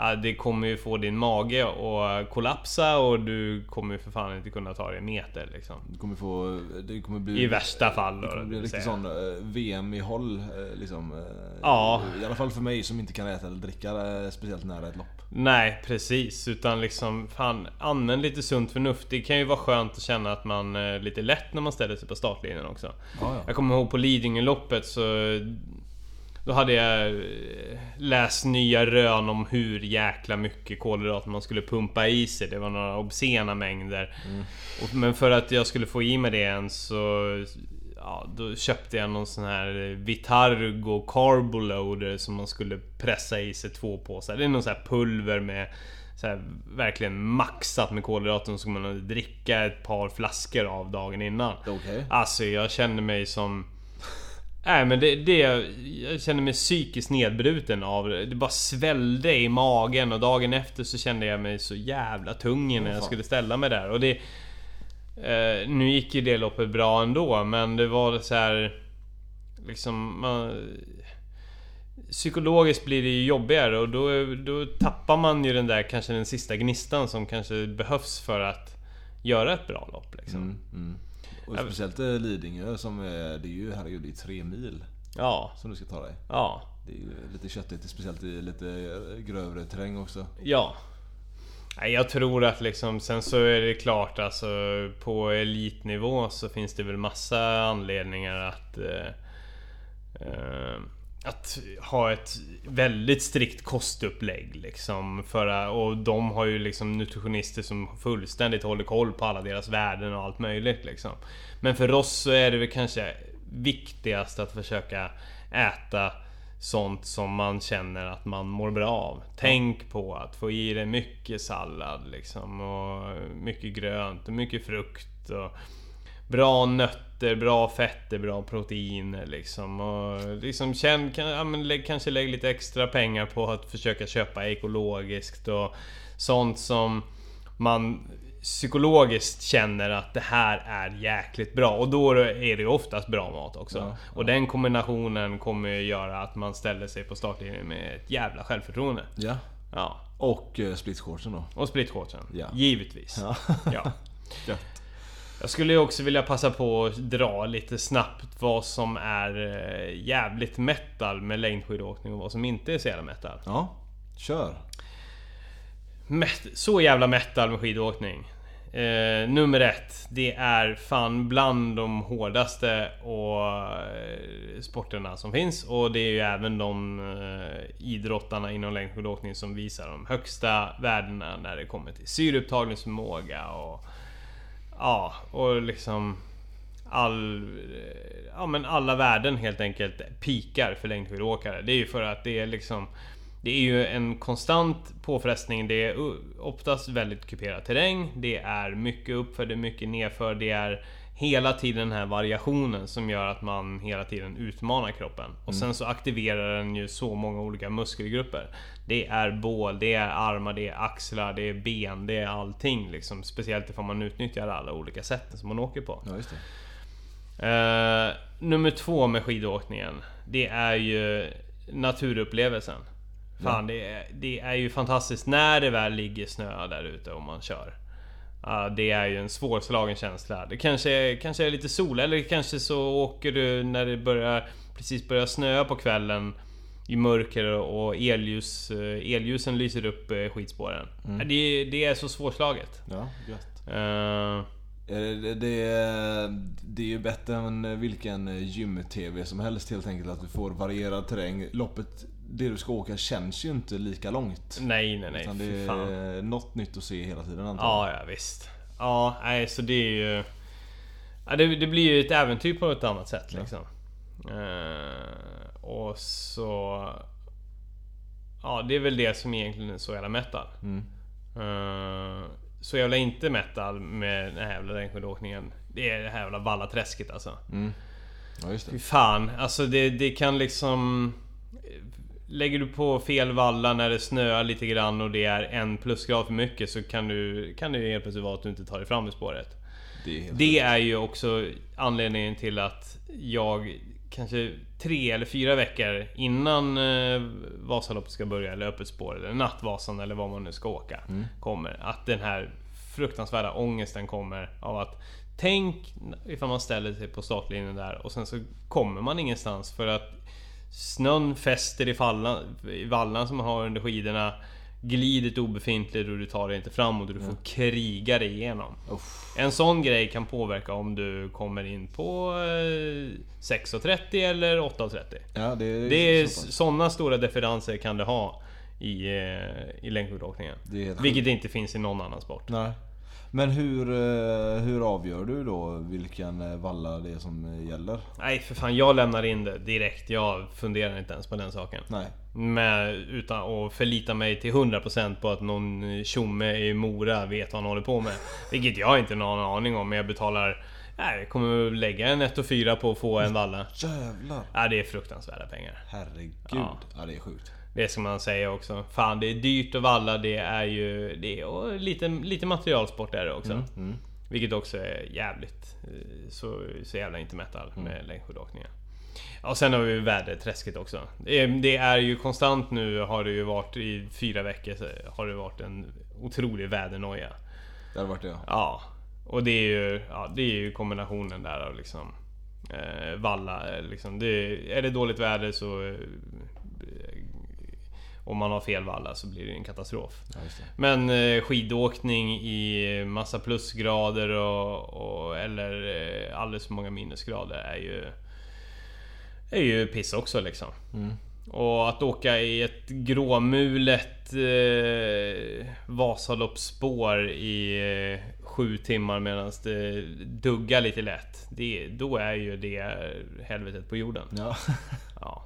Ja, det kommer ju få din mage att kollapsa och du kommer ju för fan inte kunna ta dig en meter liksom. Du kommer få... Det kommer bli... I värsta fall Det kommer bli riktigt sån eh, VM i håll eh, liksom. eh, Ja. I alla fall för mig som inte kan äta eller dricka speciellt nära ett lopp. Nej precis, utan liksom fan använd lite sunt förnuft. Det kan ju vara skönt att känna att man är lite lätt när man ställer sig på startlinjen också. Ja, ja. Jag kommer ihåg på Lidingöloppet så Då hade jag eh, läst nya rön om hur jäkla mycket kolhydrater man skulle pumpa i sig. Det var några obscena mängder. Och, men för att jag skulle få i mig det än så ja, Då köpte jag någon sån här Vitargo Carboloader som man skulle pressa i sig två påsar. Det är någon sån här pulver med så här, verkligen maxat med kolhydrater som man dricka ett par flaskor av dagen innan. Okej. Alltså jag kände mig som... Nej men det, det... Jag kände mig psykiskt nedbruten av det. Det bara svällde i magen och dagen efter så kände jag mig så jävla tung när jag skulle ställa mig där. Och det... Eh, nu gick ju det loppet bra ändå men det var så här Liksom... Man, psykologiskt blir det ju jobbigare och då, då tappar man ju den där kanske den sista gnistan som kanske behövs för att göra ett bra lopp liksom. Mm, mm. Och speciellt eh, Lidingö som är, det är ju, herregud, det är tre mil Ja, som du ska ta dig. ja. Det är ju lite köttigt, speciellt i lite eh, grövre terräng också. Ja. Jag tror att liksom, sen så är det klart alltså på elitnivå så finns det väl massa anledningar att eh, eh, att ha ett väldigt strikt kostupplägg liksom. För, och de har ju liksom nutritionister som fullständigt håller koll på alla deras värden och allt möjligt liksom. Men för oss så är det väl kanske viktigast att försöka äta sånt som man känner att man mår bra av. Tänk på att få i dig mycket sallad liksom och mycket grönt och mycket frukt och Bra nötter, bra fetter, bra proteiner liksom. Och liksom känn, kan, ja, men lägg, kanske lägg lite extra pengar på att försöka köpa ekologiskt och sånt som man psykologiskt känner att det här är jäkligt bra. Och då är det oftast bra mat också. Ja, Och den kombinationen kommer ju göra att man ställer sig på startlinjen med ett jävla självförtroende. Ja. Ja. Och eh, splitshortsen då. Och splitshortsen. Ja. Givetvis. Ja. ja. Jag skulle ju också vilja passa på att dra lite snabbt vad som är eh, jävligt metal med längdskidåkning och vad som inte är så jävla metal. Ja, kör. Met så jävla metal med skidåkning. Eh, nummer ett, det är fan bland de hårdaste och, eh, sporterna som finns. Och det är ju även de eh, idrottarna inom längdskidåkning som visar de högsta värdena när det kommer till syreupptagningsförmåga och... Ja, och liksom... All, ja men alla värden helt enkelt pikar för längdskidåkare. Det är ju för att det är liksom... Det är ju en konstant påfrestning. Det är oftast väldigt kuperad terräng. Det är mycket uppför, det är mycket nedför. Det är hela tiden den här variationen som gör att man hela tiden utmanar kroppen. Och sen så aktiverar den ju så många olika muskelgrupper. Det är bål, det är armar, det är axlar, det är ben, det är allting liksom. Speciellt ifall man utnyttjar alla olika sätt som man åker på. Ja, just det. Eh, nummer två med skidåkningen. Det är ju naturupplevelsen. Fan, det, är, det är ju fantastiskt när det väl ligger snö där ute och man kör. Ja, det är ju en svårslagen känsla. Det kanske, kanske är lite sol, eller kanske så åker du när det börjar precis börjar snöa på kvällen i mörker och elljus, eh, elljusen lyser upp eh, skidspåren. Ja, Det, det är så svårslaget. Ja, gött. Eh, Det, det, är- det är ju bättre än vilken gym-tv som helst helt enkelt. Att du får varierad terräng. Loppet, det du ska åka känns ju inte lika långt. nej, nej, nej. Utan det fan. är något nytt att se hela tiden antar jag. Ja, ja visst. Ja, nej så det är ju... Ja, det, det blir ju ett äventyr på ett annat sätt liksom. Eh, och så... Ja, det är väl det som egentligen är så jävla metal. Mm. Eh, så jävla inte metal med den här jävla längdskidåkningen. Det är det här jävla vallaträsket alltså. Mm. Ja, just Fy det. fan, alltså det, det kan liksom... lägger du på fel valla när det snöar lite grann och det är en plusgrad för mycket så kan, du, kan det helt plötsligt vara att du inte tar dig fram i spåret. Det är Det är ju också anledningen till att jag kanske tre eller fyra veckor innan eh, Vasaloppet ska börja, eller Öppet spår, eller Nattvasan eller vad man nu ska åka, kommer. Att den här fruktansvärda ångesten kommer av att Tänk ifall man ställer sig på startlinjen där och sen så kommer man ingenstans för att Snön fäster i, fallan, i vallan som man har under skidorna Glidet är obefintligt och du tar dig inte framåt och du får kriga dig igenom. Uff. En sån grej kan påverka om du kommer in på eh, 6.30 eller 8.30. Ja, det är, Det är så pass. såna stora differenser kan det ha i, eh, i längdskidåkningen. Vilket inte finns i någon annan sport. Nej. Men hur, eh, hur avgör du då vilken eh, valla det är som eh, gäller? Nej för fan, jag lämnar in det direkt. Jag funderar inte ens på den saken. Nej. Med, utan att förlita mig till 100% på att någon tjomme i Mora vet vad han håller på med. Vilket jag inte har någon aning om, men jag betalar... Nej, jag kommer lägga en 1 och 4 på att få en valla. Jävlar. Ja, det är fruktansvärda pengar. Herregud. Ja. Ja. det är sjukt. Det ska man säga också. Fan, det är dyrt att valla. Det är ju... Det är, och lite, lite materialsport är det också. Mm. Vilket också är jävligt... eh, Så, så jävla inte metal med längdskidåkningen. Ja, och sen har vi väderträsket också. Det är, ju konstant nu, har det ju varit i fyra veckor, så har det varit en otrolig vädernoja. Det hade varit det ja. Ja, och det är ju, ja, det är ju kombinationen där av liksom eh, Valla, eh, liksom. Det, är det dåligt väder så... Eh, om man har fel valla så blir det en katastrof. ja det. Men eh, skidåkning i massa plusgrader och, och eller eh, alldeles för många minusgrader är ju... Är ju piss också liksom. Mm. Och att åka i ett gråmulet eh, Vasaloppsspår i eh, sju timmar medan det duggar lite lätt. Det, då är ju det helvetet på jorden. Ja. Ja.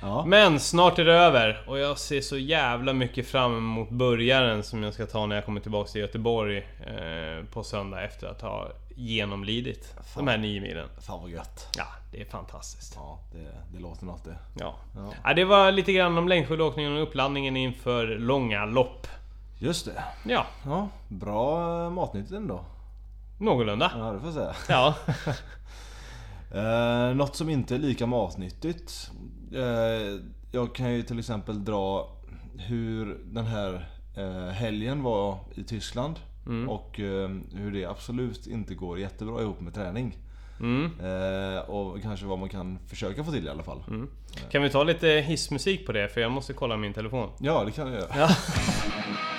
ja. Men snart är det över och jag ser så jävla mycket fram emot börjaren som jag ska ta när jag kommer tillbaka till Göteborg eh, på söndag efter att ha genomlidit de här nio milen. Fan vad gött. Ja, det är fantastiskt. Ja, det, det låter något det. Ja. Ja. Ja, det var lite grann om längdskidåkningen och uppladdningen inför långa lopp. Just det. Ja, Ja, bra matnyttigt ändå. någorlunda. Ja, det får jag säga. Ja. Eh, något som inte är lika matnyttigt. Eh, jag kan ju till exempel dra hur den här eh, helgen var i Tyskland. Mm. Och eh, hur det absolut inte går jättebra ihop med träning. Mm. Eh, och kanske vad man kan försöka få till i alla fall. Mm. Kan vi ta lite hissmusik på det? För jag måste kolla min telefon. Ja, det kan jag göra. Ja.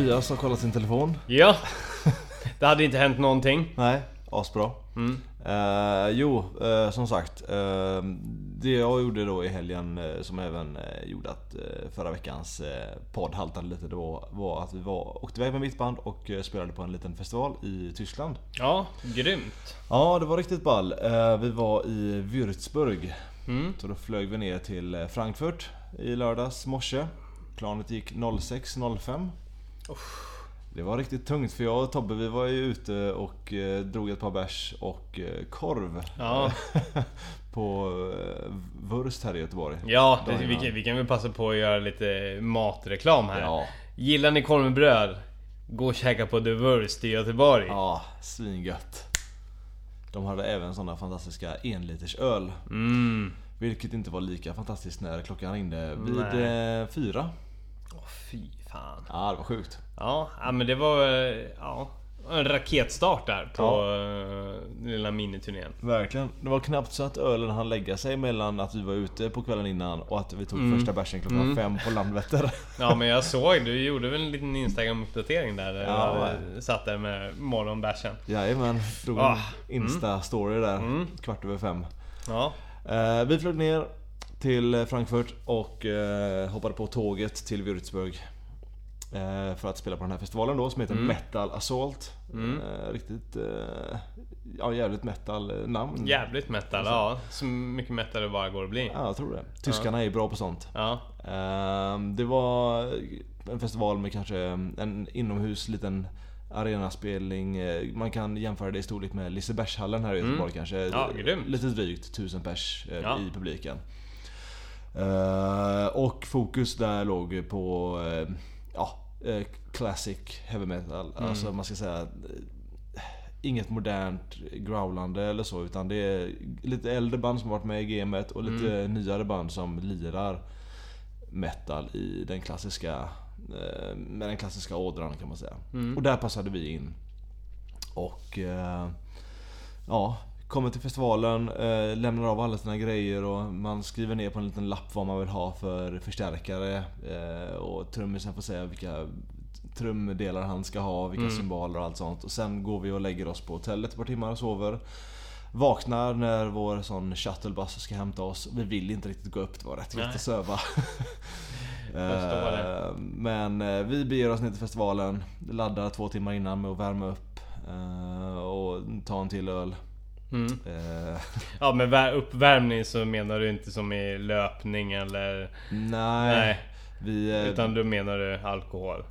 Tobias har kollat sin telefon. ja. Det hade inte hänt någonting. Nej, asbra. Mm. Eh, jo, eh, som sagt. eh, det jag gjorde då i helgen eh, som även eh, gjorde att eh, förra veckans podd haltade lite då var att vi var, åkte iväg med mitt band och spelade på en liten festival i Tyskland. Ja, grymt. Ja, det var riktigt ball. Vi var i Würzburg. Mm. Så då flög vi ner till Frankfurt i lördags morse. Planet gick 06.05. Det var riktigt tungt för jag och Tobbe vi var ju ute och eh, drog ett par bärs och eh, korv. Ja. på eh, Wurst här i Göteborg. Ja, det, vi, kan, vi kan väl passa på att göra lite matreklam här. Ja. Gillar ni korv med bröd? Gå och käka på The Wurst i Göteborg. Ja, svingött. De hade även sådana fantastiska enliters öl. Mm. Vilket inte var lika fantastiskt när klockan ringde vid Nej. fyra. Åh fy fan. Ja, det var sjukt. Ja, ja men det var eh, ja, en raketstart där på ja. lilla miniturnén. Verkligen. Det var knappt så att ölen hann lägga sig mellan att vi var ute på kvällen innan och att vi tog första bärsen klockan fem på Landvetter. Ja men jag såg, du gjorde väl en liten Instagram-uppdatering där? Där Ja, du satt där med morgonbärsen. Jajamän, drog Ah, en Insta-story där Mm. kvart över fem. Ja. Eh, vi flög ner till Frankfurt och eh, hoppade på tåget till Würzburg. Eh, för att spela på den här festivalen då som heter Mm. Metal Assault. Mm. Eh, riktigt... Eh, ja, jävligt metal namn. Jävligt metal, ja. Så mycket metal det bara går att bli. Ja, jag tror det. Tyskarna är ju bra på sånt. Ja. Ehm, Det var en festival med kanske en inomhus liten arenaspelning. Man kan jämföra det i storlek med Lisebergshallen här i Göteborg kanske. Mm. Ja, grymt. Lite drygt 1000 pers Ja. i publiken. Eh, Och fokus där låg på ja, eh, classic heavy metal. Mm. Alltså man ska säga eh, Inget modernt growlande eller så utan det är lite äldre band som varit med i gamet och lite Mm. nyare band som lirar metal i den klassiska eh, med den klassiska ådran kan man säga. Mm. Och där passade vi in. Och ja, kommer till festivalen, eh, lämnar av alla sina grejer och man skriver ner på en liten lapp vad man vill ha för förstärkare. Eh, och trummisen får säga vilka trumdelar han ska ha, vilka Mm. symboler och allt sånt. Och sen går vi och lägger oss på hotellet ett par timmar och sover. Vaknar när vår sån shuttlebuss ska hämta oss. Vi vill inte riktigt gå upp, det var rätt gött att söva. Eh, Men eh, vi beger oss ner till festivalen, laddar två timmar innan med att värma upp eh, och ta en till öl. Mm. Eh, Ja vär- uppvärmning så menar du inte som i löpning eller... Nej. Nej. Vi, eh, Utan då menar du alkohol?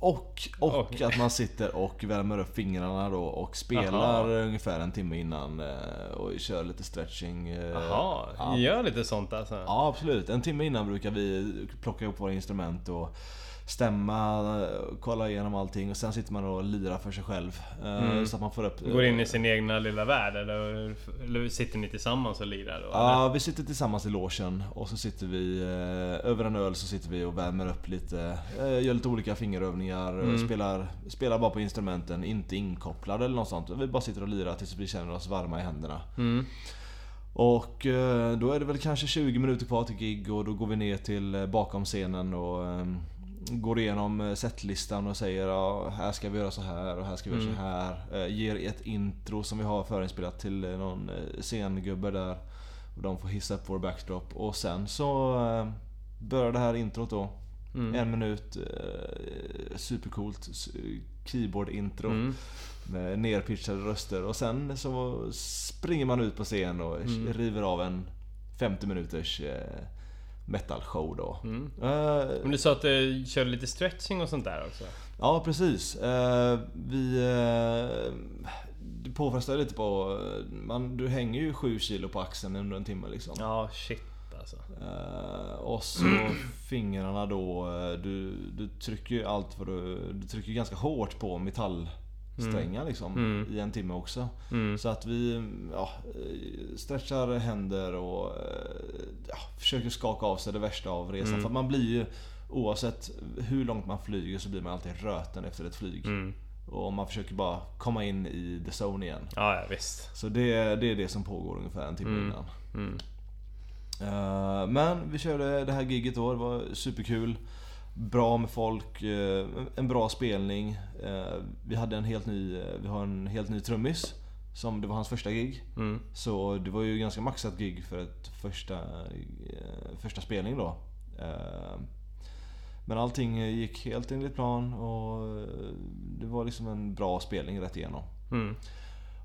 och, och Okej. att man sitter och värmer upp fingrarna då och spelar Aha. ungefär en timme innan eh, och kör lite stretching. Jaha, ja. gör lite sånt alltså? Ja absolut, en timme innan brukar vi plocka ihop våra instrument och stämma, kolla igenom allting och sen sitter man och lirar för sig själv. eh, Mm. Så att man får upp... Går in i sin egna lilla värld eller, eller sitter ni tillsammans och lirar då? Ja, vi sitter tillsammans i logen och så sitter vi eh, över en öl så sitter vi och värmer upp lite. Eh, gör lite olika fingerövningar, Mm. spelar, spelar bara på instrumenten, inte inkopplade eller något sånt. Vi bara sitter och lirar tills vi känner oss varma i händerna. Mm. Och då är det väl kanske 20 minuter kvar till gig och då går vi ner till bakom scenen och eh, går igenom eh, setlistan och säger ja, här ska vi göra så här och här ska vi göra så här. Eh, Ger ett intro som vi har förinspelat till eh, någon scengubbe där. Och de får hissa upp vår backdrop och sen så börjar det här introt då. Mm. En minut, eh, supercoolt keyboard-intro. Mm. Med nerpitchade röster och sen så springer man ut på scen och Mm. river av en 50 minuters eh, metal-show då. Mm. Eh, Men du sa att du körde lite stretching och sånt där också? ja precis. Eh, vi... Eh, det påfrestar lite på... Man, du hänger ju 7 kilo på axeln under en timme liksom. Ja, shit alltså. Eh, och så fingrarna då, du, du trycker ju allt vad du... Du trycker ganska hårt på metallsträngar liksom Mm. i en timme också. Mm. Så att vi ja, stretchar händer och eh, ja, försöker skaka av sig det värsta av resan. Mm. För man blir ju, oavsett hur långt man flyger så blir man alltid röten efter ett flyg. Mm. Och man försöker bara komma in i the zone igen. Ja, ja visst. Så det, det är det som pågår ungefär en timme Mm. innan. Mm. Eh, men vi körde det här giget då, det var superkul. Bra med folk, eh, en bra spelning. Eh, vi hade en helt ny, eh, vi har en helt ny trummis. Som det var hans första gig. Mm. Så det var ju ganska maxat gig för ett första, första spelning då. Men allting gick helt enligt plan och det var liksom en bra spelning rätt igenom. Mm.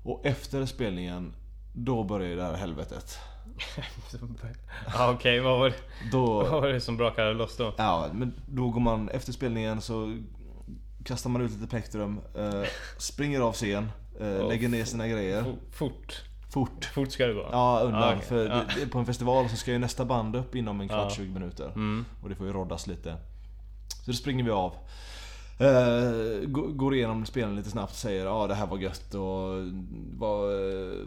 Och efter spelningen, då började det här helvetet. Ja, Okej, vad, var det, Då, vad var det som brakade loss då? ja, men då går man, efter spelningen så kastar man ut lite plektrum, eh, springer av scen, eh, lägger ner sina grejer. Fo- Fort. Fort. Fort ska det gå? Ja, undan. Ja, okej. För det- det, på en festival så ska ju nästa band upp inom en kvart, Ja. 20 minuter. Mm. Och det får ju roddas lite. Så då springer vi av. Eh, gå- går igenom spelen lite snabbt, säger ja ah, det här var gött och vad,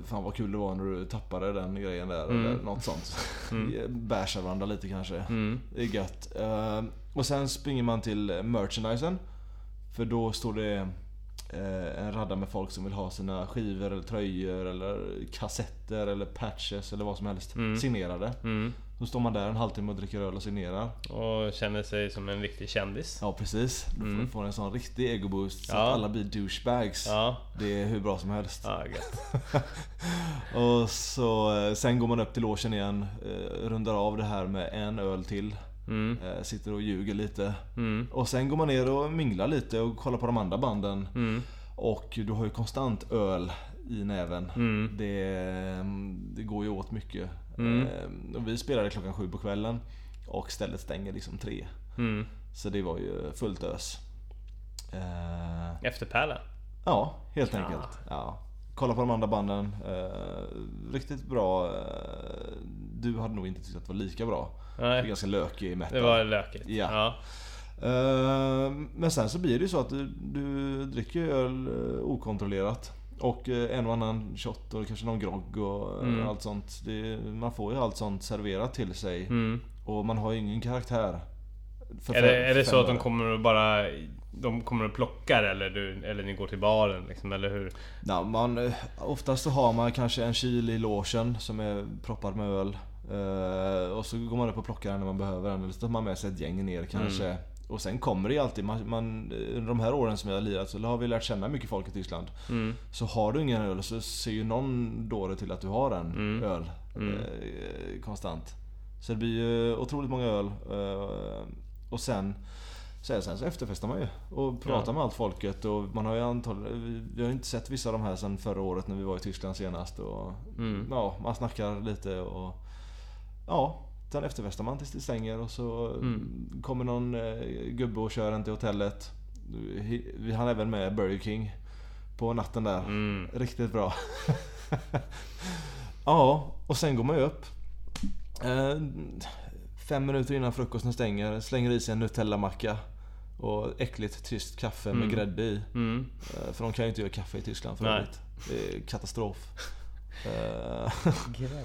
fan vad kul det var när du tappade den grejen där Mm. eller något sånt. Mm. Bärsar varandra lite kanske. Mm. Det är gött. Eh, och sen springer man till merchandisen. För då står det eh, en radda med folk som vill ha sina skivor eller tröjor eller kassetter eller patches eller vad som helst Mm. signerade. Mm. Så står man där en halvtimme och dricker öl och signerar. Och känner sig som en riktig kändis. Ja precis. Du får en sån riktig egoboost så Ja. att alla blir douchebags. Ja, Det är hur bra som helst. ja. Och så eh, sen går man upp till logen igen, eh, rundar av det här med en öl till. Mm, eh, Sitter och ljuger lite. mm, Och sen går man ner och minglar lite och kollar på de andra banden. mm, Och du har ju konstant öl i näven. mm. Det, det går ju åt mycket. Mm. Eh, Och vi spelade klockan sju på kvällen. Och stället stänger liksom tre. mm. Så det var ju fullt ös. Eh, Efter Pärla. Ja, helt Ja. enkelt. Ja. Kolla på de andra banden. Eh, riktigt bra. Du hade nog inte tyckt att det var lika bra. Det är Nej, ganska lökig metal. det var lökigt. Ja. Ja. Men sen så blir det ju så att du, du dricker öl eh, okontrollerat. Och eh, en och annan shot och kanske någon grogg och eh, Mm. allt sånt. Det, man får ju allt sånt serverat till sig. Mm. Och man har ju ingen karaktär. För Är det, är det så att de kommer och bara... De kommer och plockar eller, du, eller ni går till baren liksom, eller hur? Ja, man, eh, oftast så har man kanske en kyl i logen som är proppad med öl. Och så går man upp och plockar den när man behöver den. Eller så tar man med sig ett gäng ner kanske. Mm. Och sen kommer det ju alltid, man, man, under de här åren som jag har lirat så har vi lärt känna mycket folk i Tyskland. Mm. Så har du ingen öl så ser ju någon dåre till att du har en Mm. öl. Mm. Eh, konstant. Så det blir ju otroligt många öl. Eh, och sen så, sen så efterfestar man ju och pratar Ja. med allt folket och man har ju antagligen, vi- vi har ju inte sett vissa av de här sen förra året när vi var i Tyskland senast och Mm. ja, man snackar lite och ja, sen efterfestar man tills det stänger och så Mm. kommer någon eh, gubbe och kör en till hotellet. Vi- hann även med Burger King på natten där. Mm. Riktigt bra. ja, och sen går man ju upp. Eh, fem minuter innan frukosten stänger, slänger i sig en Nutella-macka. Och äckligt tyst kaffe med Mm. grädde i. Mm. Eh, för de kan ju inte göra kaffe i Tyskland för övrigt. Det är katastrof. Grädde.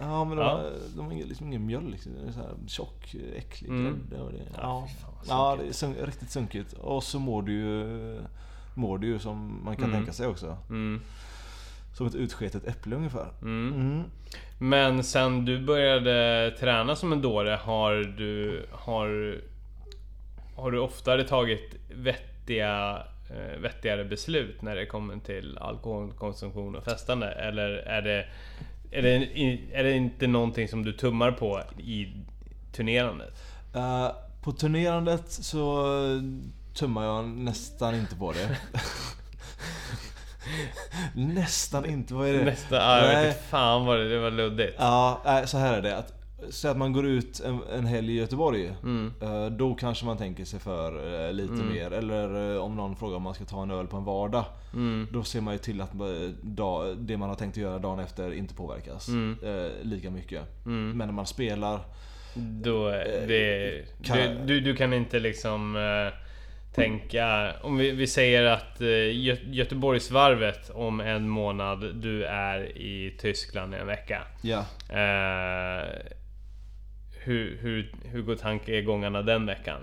Ja men de, Ja. har, de har liksom ingen mjölk. Det är så här tjock, äcklig Mm. grädde. Och det, Ja, fan ja, det är sun- riktigt sunkigt. Och så mår du ju, mår du ju som man kan Mm. tänka sig också. Mm. Som ett utsketet äpple ungefär. Mm. Mm. Men sen du började träna som en dåre har du... Har, har du oftare tagit vettiga, eh, vettigare beslut när det kommer till alkoholkonsumtion och festande? Eller är det, är det, är det inte någonting som du tummar på i turnerandet? Eh, på turnerandet så tummar jag nästan inte på det. nästan inte, vad är det? Nästa, ja, jag Nej. vet inte fan vad det, det var luddigt. Ja, så här är det. Att, så att man går ut en, en helg i Göteborg. Mm. eh, Då kanske man tänker sig för eh, lite Mm. mer. Eller eh, om någon frågar om man ska ta en öl på en vardag. Mm. Då ser man ju till att det man har tänkt att göra dagen efter inte påverkas Mm. lika mycket. Mm. Men när man spelar Då, det, kan- du, du, du kan inte liksom tänka... Om vi, vi säger att Gö Göteborgsvarvet om en månad, du är i Tyskland i en vecka. Ja, Eh, hur, hur, hur går tankegångarna den veckan?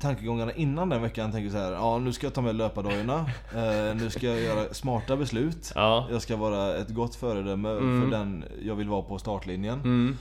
tankegångarna innan den veckan tänker så här. Ja, nu ska jag ta med löpardojorna. Eh, nu ska jag göra smarta beslut. Ja. Jag ska vara ett gott föredöme Mm. för den jag vill vara på startlinjen. Mm.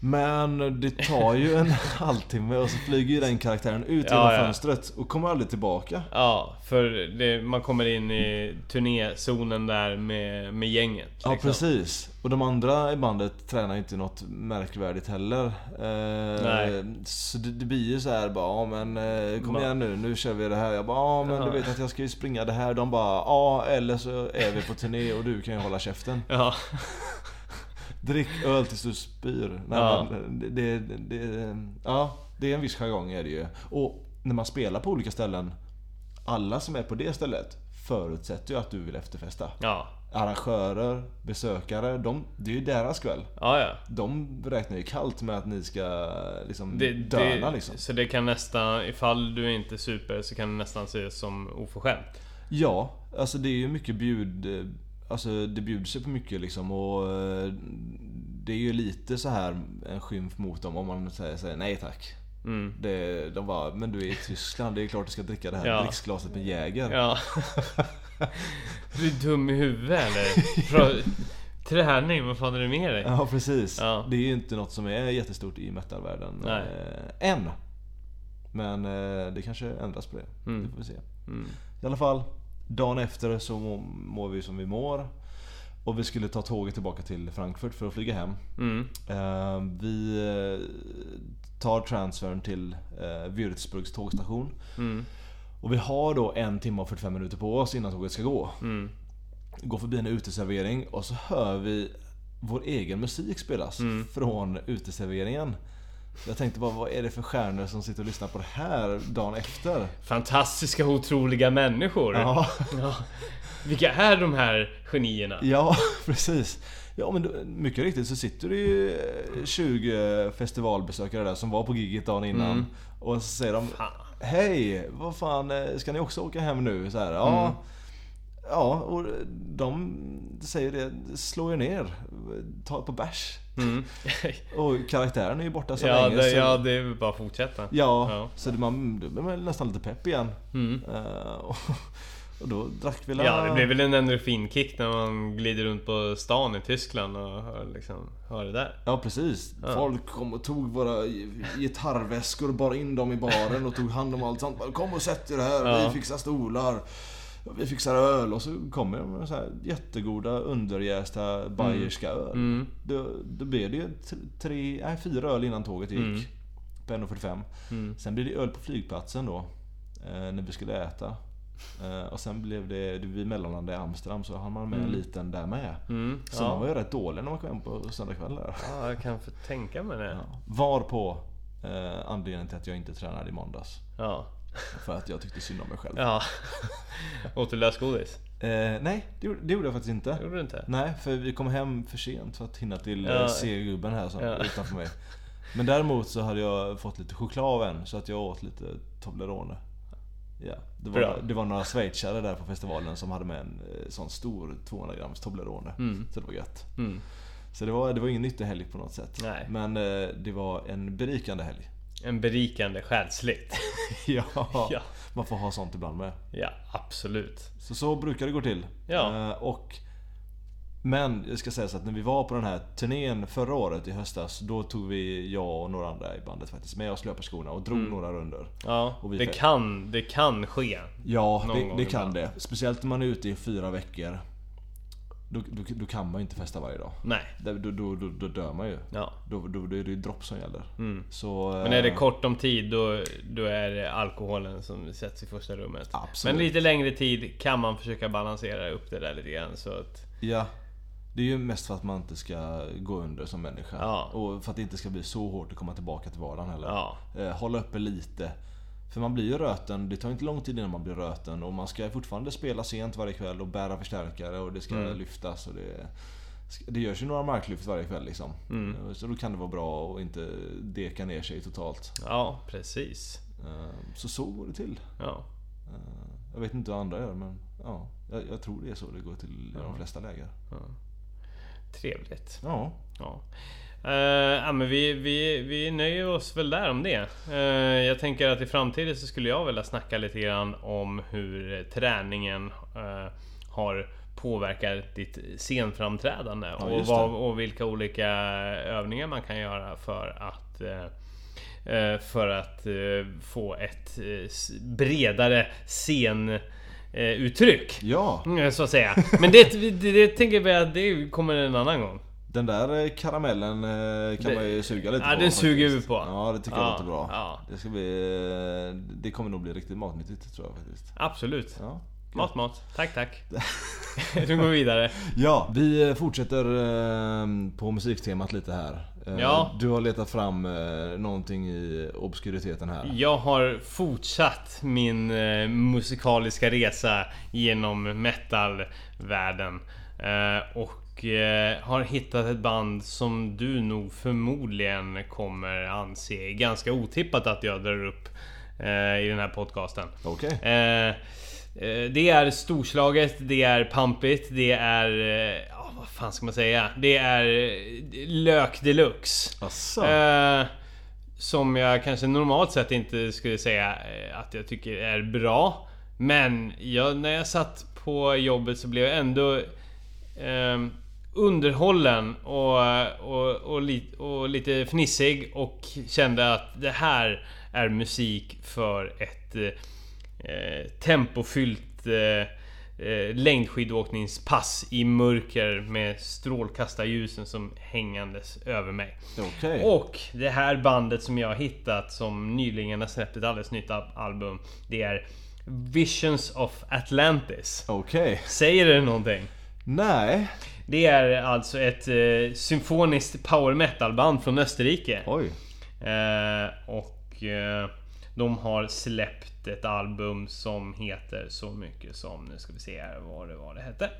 Men det tar ju en halvtimme och så flyger ju den karaktären ut Ja, genom ja. fönstret och kommer aldrig tillbaka. Ja, för det, man kommer in i turnézonen där med, med gänget. Ja liksom. precis. Och de andra i bandet tränar inte något märkvärdigt heller. Eh, Nej. Så det, det blir ju så här bara, ja men eh, kom igen nu, nu kör vi det här. Jag bara, ja men Ja. du vet att jag ska ju springa det här. De bara, ja eller så är vi på turné och du kan ju hålla käften. Ja. Drick öl tills du spyr. Nej, Ja. men det, det, det, ja, det är en viss jargong är det ju. Och när man spelar på olika ställen, alla som är på det stället förutsätter ju att du vill efterfesta. Ja. Arrangörer, besökare, de, det är ju deras kväll. Ja, ja. De räknar ju kallt med att ni ska liksom Det, döna det, liksom. Så det kan nästan, ifall du inte super så kan det nästan ses som oförskämt. Ja, alltså det är ju mycket bjud... Alltså det bjuds ju på mycket liksom och eh, det är ju lite så här en skymf mot dem om man säger, säger nej tack. Mm. Det, de bara, men du är i Tyskland, det är klart du ska dricka det här Ja. dricksglaset med Jäger. Ja. Du är dum i huvudet eller? Pra- Träning, vad fan är det med dig? Ja precis. Ja. Det är ju inte något som är jättestort i metalvärlden. Nej. Eh, än. Men eh, det kanske ändras på det. Mm. Det får vi se. Mm. I alla fall, dagen efter så må- mår vi som vi mår. Och vi skulle ta tåget tillbaka till Frankfurt för att flyga hem. Mm. Eh, vi eh, tar transfern till eh, Würzburgs tågstation. Mm. Och vi har då en timme och 45 minuter på oss innan tåget ska gå. Mm. Går förbi en uteservering och så hör vi vår egen musik spelas från uteserveringen. Jag tänkte bara, vad är det för stjärnor som sitter och lyssnar på det här dagen efter? Fantastiska, otroliga människor. Ja, Ja. Vilka är de här genierna? ja precis. Ja men då, mycket riktigt så sitter det ju eh, 20 festivalbesökare där som var på giget dagen innan. Mm. Och så säger de Fan. Hej, vad fan, eh, ska ni också åka hem nu? Så här, ja. Mm. Ja, och de säger det, slå er ner, ta ett par bärs. Mm. Och karaktären är ju borta så ja, länge det, så... ja, det är bara att fortsätta. Ja, Ja. så det, man, då blir man nästan lite pepp igen. Mm. Eh, och, och då drack vi la- Ja, det blir väl en endorfinkick när man glider runt på stan i Tyskland och hör, liksom, hör det där. Ja precis. Ja. Folk kom och tog våra gitarrväskor och bar in dem i baren och tog hand om allt sånt. Kom och sätt er här, vi fixar stolar. Vi fixar öl och så kommer de med så här jättegoda underjästa bayerska öl. Mm. Då, då blev det ju tre, nej, fyra öl innan tåget gick. Mm. På 1.45. Mm. Sen blev det öl på flygplatsen då. Eh, när vi skulle äta. Eh, och sen blev det, det vi mellanlandade i Amsterdam så hann man med en Mm. liten där med. Mm. Så man Ja. var ju rätt dålig när man kom hem på söndag kväll där. ja, jag kan tänka mig det. Ja. Var på eh, anledningen till att jag inte tränade i måndags. Ja. För att jag tyckte synd om mig själv. Ja. Åt du lösgodis? Eh, nej, det, gjorde- det gjorde jag faktiskt inte. Gjorde du inte? Nej, för vi kom hem för sent för att hinna till Ja. C-gubben här som Ja. utanför mig. Men däremot så hade jag fått lite choklad av en så att jag åt lite Toblerone. Ja, det Bra. var, det var några schweizare där på festivalen som hade med en eh, sån stor 200 grams Toblerone. Mm. Så det var gött. Mm. Så det var, det var ingen nyttig helg på något sätt. Nej. Men eh, det var en berikande helg. En berikande själsligt. ja, ja. man får ha sånt ibland med. ja, absolut. Så så brukar det gå till. Ja. Eh, och, men jag ska säga så att när vi var på den här turnén förra året i höstas Då tog vi, jag och några andra i bandet faktiskt med oss löparskorna och drog Mm. några runder Ja, det kan, det kan ske. Ja, det, det kan det. Speciellt när man är ute i fyra veckor Då, då, då kan man ju inte festa varje dag Nej. Då, då, då, då, dör man ju Ja. Då, då, då är det ju dropp som gäller Mm. Så, Men är det eh, kort om tid då, då är det alkoholen som sätts i första rummet. Absolut. Men lite längre tid kan man försöka balansera upp det där lite grann så att... Ja Det är ju mest för att man inte ska gå under som människa Ja. Och för att det inte ska bli så hårt att komma tillbaka till vardagen heller Ja. Eh, hålla uppe lite. För man blir ju röten, det tar inte lång tid innan man blir röten och man ska fortfarande spela sent varje kväll och bära förstärkare och det ska Mm. lyftas och det... Det görs ju några marklyft varje kväll liksom. Mm. Så då kan det vara bra att inte deka ner sig totalt. Ja, precis. Eh, Så så går det till. Ja. Eh, Jag vet inte hur andra gör men ja, jag, tror det är så det går till i Ja. de flesta läger. Trevligt. Ja. Ja. Eh, ja men vi, vi, vi nöjer oss väl där om det. Eh, jag tänker att i framtiden så skulle jag vilja snacka lite grann om hur träningen eh, har påverkat ditt scenframträdande Ja, och, vad, och vilka olika övningar man kan göra för att för att få ett bredare scenuttryck. Ja, Så att säga. Men det, det, det tänker vi att det kommer en annan gång. Den där eh, karamellen eh, kan Det- man ju suga lite Ja, på. den suger vi på. Ja, det tycker jag Ja, låter bra. ja. Det, ska bli, eh, det kommer nog bli riktigt matnyttigt tror jag faktiskt. Absolut. Ja. Mat, mat. Tack, tack. nu går vi vidare. Ja, vi fortsätter på musiktemat lite här. Ja. Du har letat fram någonting i obskuriteten här. Jag har fortsatt min musikaliska resa genom metalvärlden. Eh, och eh, har hittat ett band som du nog förmodligen kommer anse ganska otippat att jag drar upp eh, i den här podcasten. Okej. Eh, eh, det är storslaget, det är pampigt, det är... Ja, vad fan ska man säga? Det är eh, lök deluxe. Asså? Som jag kanske normalt sett inte skulle säga att jag tycker är bra. Men jag, när jag satt på jobbet så blev jag ändå eh, underhållen och, och, och, li, och lite fnissig och kände att det här är musik för ett eh, tempofyllt eh, eh, längdskidåkningspass i mörker med strålkastarljusen som hängandes över mig. Okej. Och det här bandet som jag har hittat som nyligen har släppt ett alldeles nytt al- album. Det är Visions of Atlantis. Okej. Säger det någonting? Nej. Det är alltså ett eh, symfoniskt power metal band från Österrike. Oj. Eh, och eh, de har släppt ett album som heter så mycket som, nu ska vi se här vad det var det hette.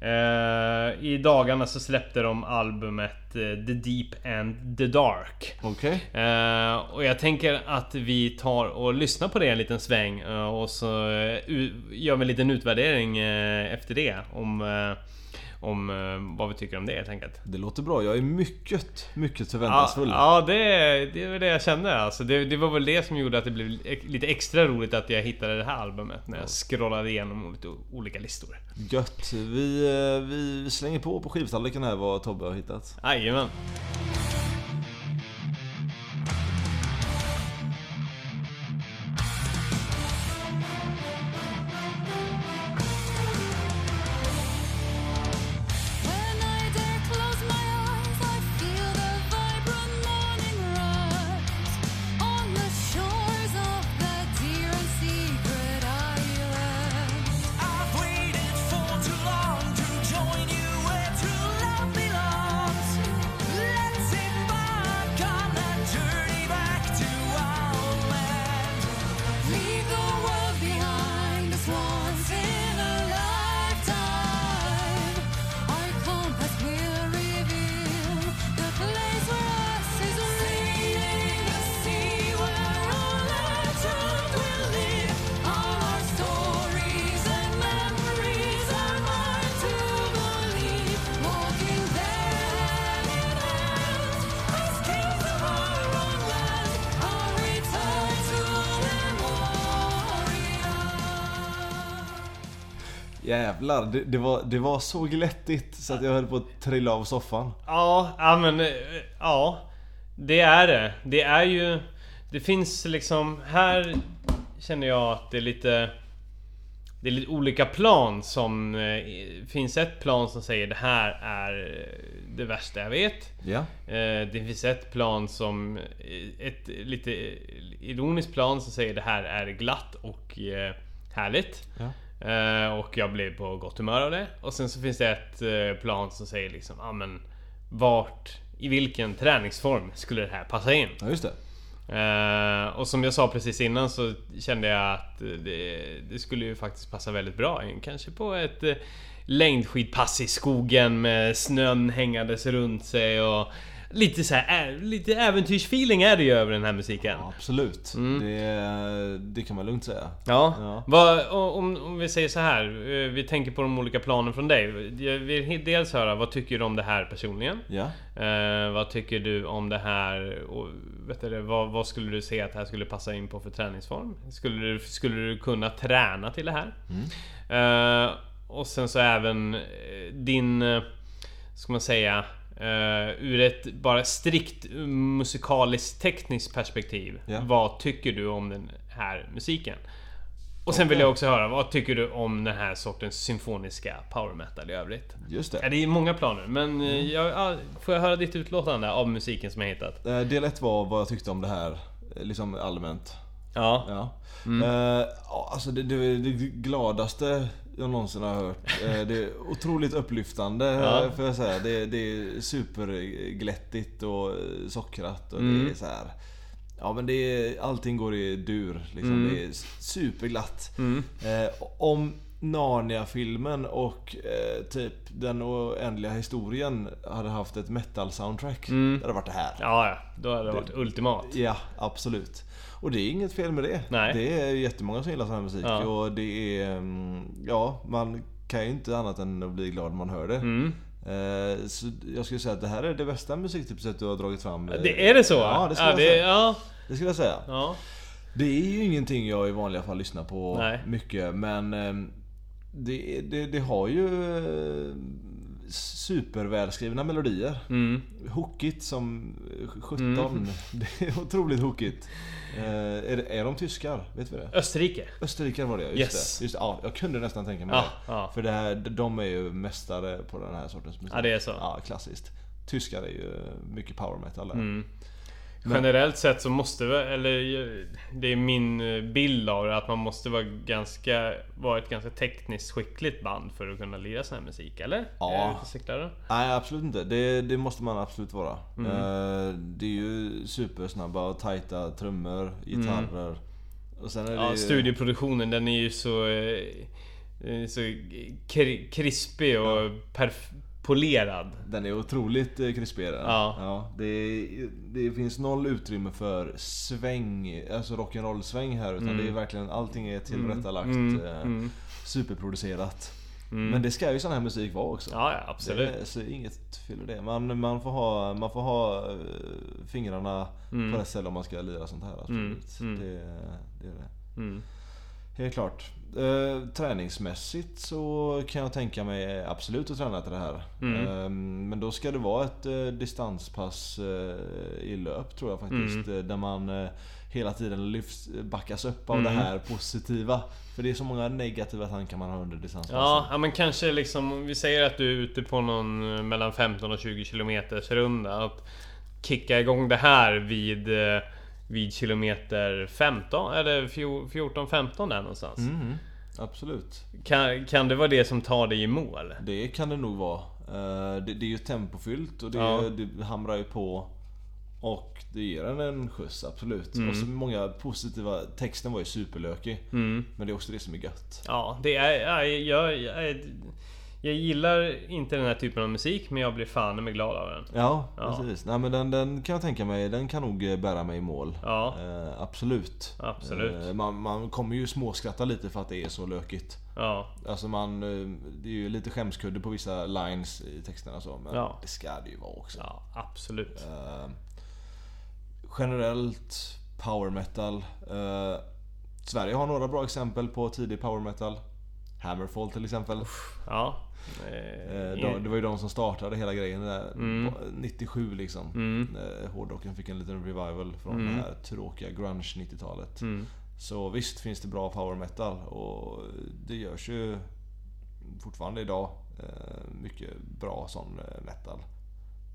Eh, I dagarna så släppte de albumet eh, The Deep and the Dark. Okej. Eh, och jag tänker att vi tar och lyssnar på det en liten sväng och så gör vi en liten utvärdering efter det om, om eh, vad vi tycker om det helt enkelt. Det låter bra. Jag är mycket, mycket Ja, förväntansfull. ja det, det var det jag kände alltså. Det, det var väl det som gjorde att det blev lite extra roligt att jag hittade det här albumet när jag scrollade igenom lite olika listor. Gött. Vi, eh, vi slänger på på skivtallriken här vad Tobbe har hittat. Jajamän. Jävlar, det, det, var, det var så glättigt så att jag höll på att trilla av soffan. Ja, ja men eh, ja. Det är det. Det är ju... Det finns liksom... Här känner jag att det är lite... Det är lite olika plan som... eh, finns ett plan som säger det här är eh, det värsta jag vet. Ja. Eh, Det finns ett plan som... Ett lite ironiskt plan som säger det här är glatt och eh, härligt. Ja. Eh, Och jag blev på gott humör av det. Och sen så finns det ett eh, plan som säger liksom, ja men vart, i vilken träningsform skulle det här passa in? Ja, just det. Eh, och som jag sa precis innan så kände jag att det, det skulle ju faktiskt passa väldigt bra in. Kanske på ett eh, längdskidpass i skogen med snön hängandes runt sig och lite så här, lite äventyrsfeeling är det ju över den här musiken. Ja, absolut. Det, det kan man lugnt säga. Ja. Ja. Vad, om, om vi säger så här. eh, Vi tänker på de olika planen från dig. Jag vill dels höra, vad tycker du om det här personligen? Ja. Eh, vad tycker du om det här? Och, vet du, vad, vad skulle du säga att det här skulle passa in på för träningsform? Skulle du, skulle du kunna träna till det här? Eh, och sen så även eh, din... eh, Ska man säga... eh, ur ett bara strikt musikaliskt tekniskt perspektiv. Ja. Vad tycker du om den här musiken? Och sen vill jag också höra, vad tycker du om den här sortens symfoniska power metal i övrigt? Just Ja, det. det är många planer, men eh, jag, ja, får jag höra ditt utlåtande av musiken som jag hittat? Eh, Del ett var vad jag tyckte om det här, liksom allmänt. Ja. Ja. Eh, ja, alltså det, det, det gladaste jag någonsin har hört. Eh, det är otroligt upplyftande Ja. får jag säga. Det, det är superglättigt och sockrat och Mm. det är så här. Ja men det är, allting går i dur liksom. Mm. Det är superglatt. Eh, om Narnia-filmen och eh, typ Den oändliga historien hade haft ett metal-soundtrack. Det hade varit det här. Ja, ja. Då hade det varit ultimat. Ja, absolut. Och det är inget fel med det. Nej. Det är jättemånga som gillar sån här musik Ja. och det är... mm, Ja, man kan ju inte annat än att bli glad när man hör det. Mm. Eh, Så jag skulle säga att det här är det bästa musiktipset du har dragit fram. Eh, Det är det så? Ja, det skulle ja, jag det, säga. Ja, Det skulle jag säga. ja. Det är ju ingenting jag i vanliga fall lyssnar på Nej. mycket men ehm, det, det, det har ju eh, supervälskrivna melodier. Mm. Hookigt som 17. Det är otroligt hookigt. Eh, är, är de tyskar? Vet vi det? Österrike. Österrikare var det just Yes. det. Just. Ja, jag kunde nästan tänka mig Ja, det. ja. För det här, de är ju mästare på den här sortens musik. Ja, det är så. Ja, klassiskt. Tyskar är ju mycket power metal där. Mm. Generellt sett så måste eller det är min eh, bild av det, att man måste vara ganska, vara ett ganska tekniskt skickligt band för att kunna lira sån här musik, eller? Ja. Nej absolut inte. Det, det måste man absolut vara. Mm. Eh, det är ju supersnabba och tajta trummor, gitarrer. Och sen är det Mm. Ja, ju... studioproduktionen den är ju så... eh, Så kri- krispig och perf- polerad. Den är otroligt eh, krispig är den. Ja. det, det finns noll utrymme för sväng, alltså rock'n'roll sväng här utan det är verkligen allting är tillrättalagt. Mm, eh, mm. Superproducerat. Men det ska ju sån här musik vara också. Ja, ja, absolut. Det, så inget fel i det. Man, man får ha, man får ha eh, fingrarna på rätt ställe om man ska lira sånt här. Absolut. Mm, mm. Det, det är det. Mm. Helt klart. Eh, träningsmässigt så kan jag tänka mig absolut att träna till det här. Mm. Eh, men då ska det vara ett eh, distanspass eh, i löp tror jag faktiskt. Mm. Där man hela tiden lyfts, backas upp av Mm. det här positiva. För det är så många negativa tankar man har under distanspassen. Ja, ja, men kanske liksom, om vi säger att du är ute på någon mellan 15 och 20 kilometers runda. Att kicka igång det här vid, vid kilometer 15 eller 14-15 där någonstans. Mhm, absolut. Kan, kan det vara det som tar dig i mål? Det kan det nog vara. Eh, Det, det är ju tempofyllt och det, Ja. det hamrar ju på. Och det ger en en skjuts, absolut. Mm. Och så många positiva... Texten var ju superlökig. Mm. Men det är också det som är gött. Ja, det är... Jag, jag, jag, jag gillar inte den här typen av musik, men jag blir fan med glad av den. Ja, Ja. precis. Nej men den, den kan jag tänka mig, den kan nog eh, bära mig i mål. Ja. Eh, absolut. Absolut. Eh, man, man kommer ju småskratta lite för att det är så lökigt. Ja, Alltså man... eh, Det är ju lite skämskudde på vissa lines i texterna så. Men Ja. det ska det ju vara också. ja absolut. Eh, generellt power metal. Eh, Sverige har några bra exempel på tidig power metal. Hammerfall till exempel. Ja. Eh, Eh, de, det var ju de som startade hela grejen där. Mm. 97 liksom. Mm. När hårdrocken fick en liten revival från Mm. det här tråkiga grunge 90-talet. Mm. Så visst finns det bra power metal och det görs ju fortfarande idag eh, mycket bra sån eh, metal.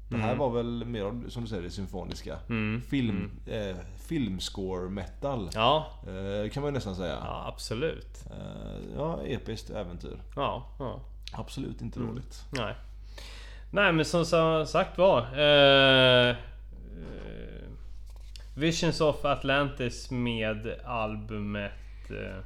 Det här Mm. var väl mer som du säger, det symfoniska. Mm. Film, eh, filmscore metal. Ja, Eh, kan man ju nästan säga. ja absolut. Eh, ja, episkt äventyr. Ja, ja. Absolut inte Mm. dåligt. Nej. Nej men som sa- sagt var. Eh, eh, Visions of Atlantis med albumet eh,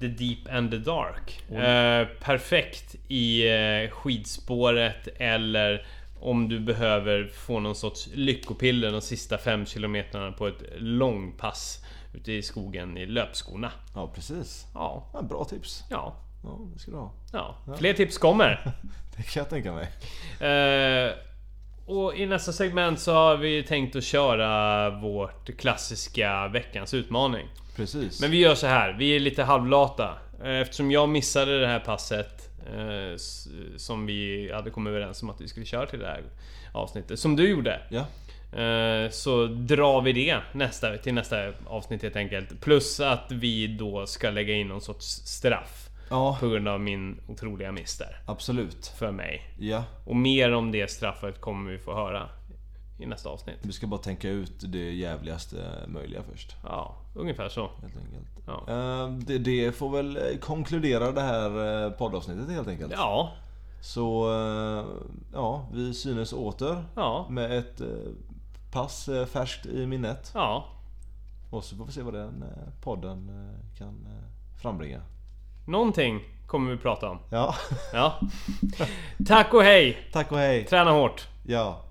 The Deep and the Dark. Eh, perfekt i eh, skidspåret eller om du behöver få någon sorts lyckopiller de sista fem kilometrarna på ett långpass ute i skogen i löpskorna. Ja, precis. Ja, Ja, bra tips. ja, Ja, det ska du ha. ja. Fler tips kommer. Det kan jag tänka mig. Eh, och i nästa segment så har vi tänkt att köra vårt klassiska veckans utmaning. Precis. Men vi gör så här, vi är lite halvlata. Eh, Eftersom jag missade det här passet eh, som vi hade kommit överens om att vi skulle köra till det här avsnittet. Som du gjorde. Ja, Eh, Så drar vi det nästa, till nästa avsnitt helt enkelt. Plus att vi då ska lägga in någon sorts straff. Ja På grund av min otroliga miss där. absolut. För mig. Ja, Och mer om det straffet kommer vi få höra i nästa avsnitt. vi ska bara tänka ut det jävligaste möjliga först. Ja, ungefär så. Helt enkelt. Ja. Eh, Det, det får väl eh, konkludera det här eh, poddavsnittet helt enkelt. Ja, Så eh, ja, vi synes åter ja, med ett pass färskt i minnet. ja. Och så får vi se vad den podden kan frambringa. Någonting kommer vi prata om. Ja, Ja. Tack och hej! tack och hej. Träna hårt! Ja.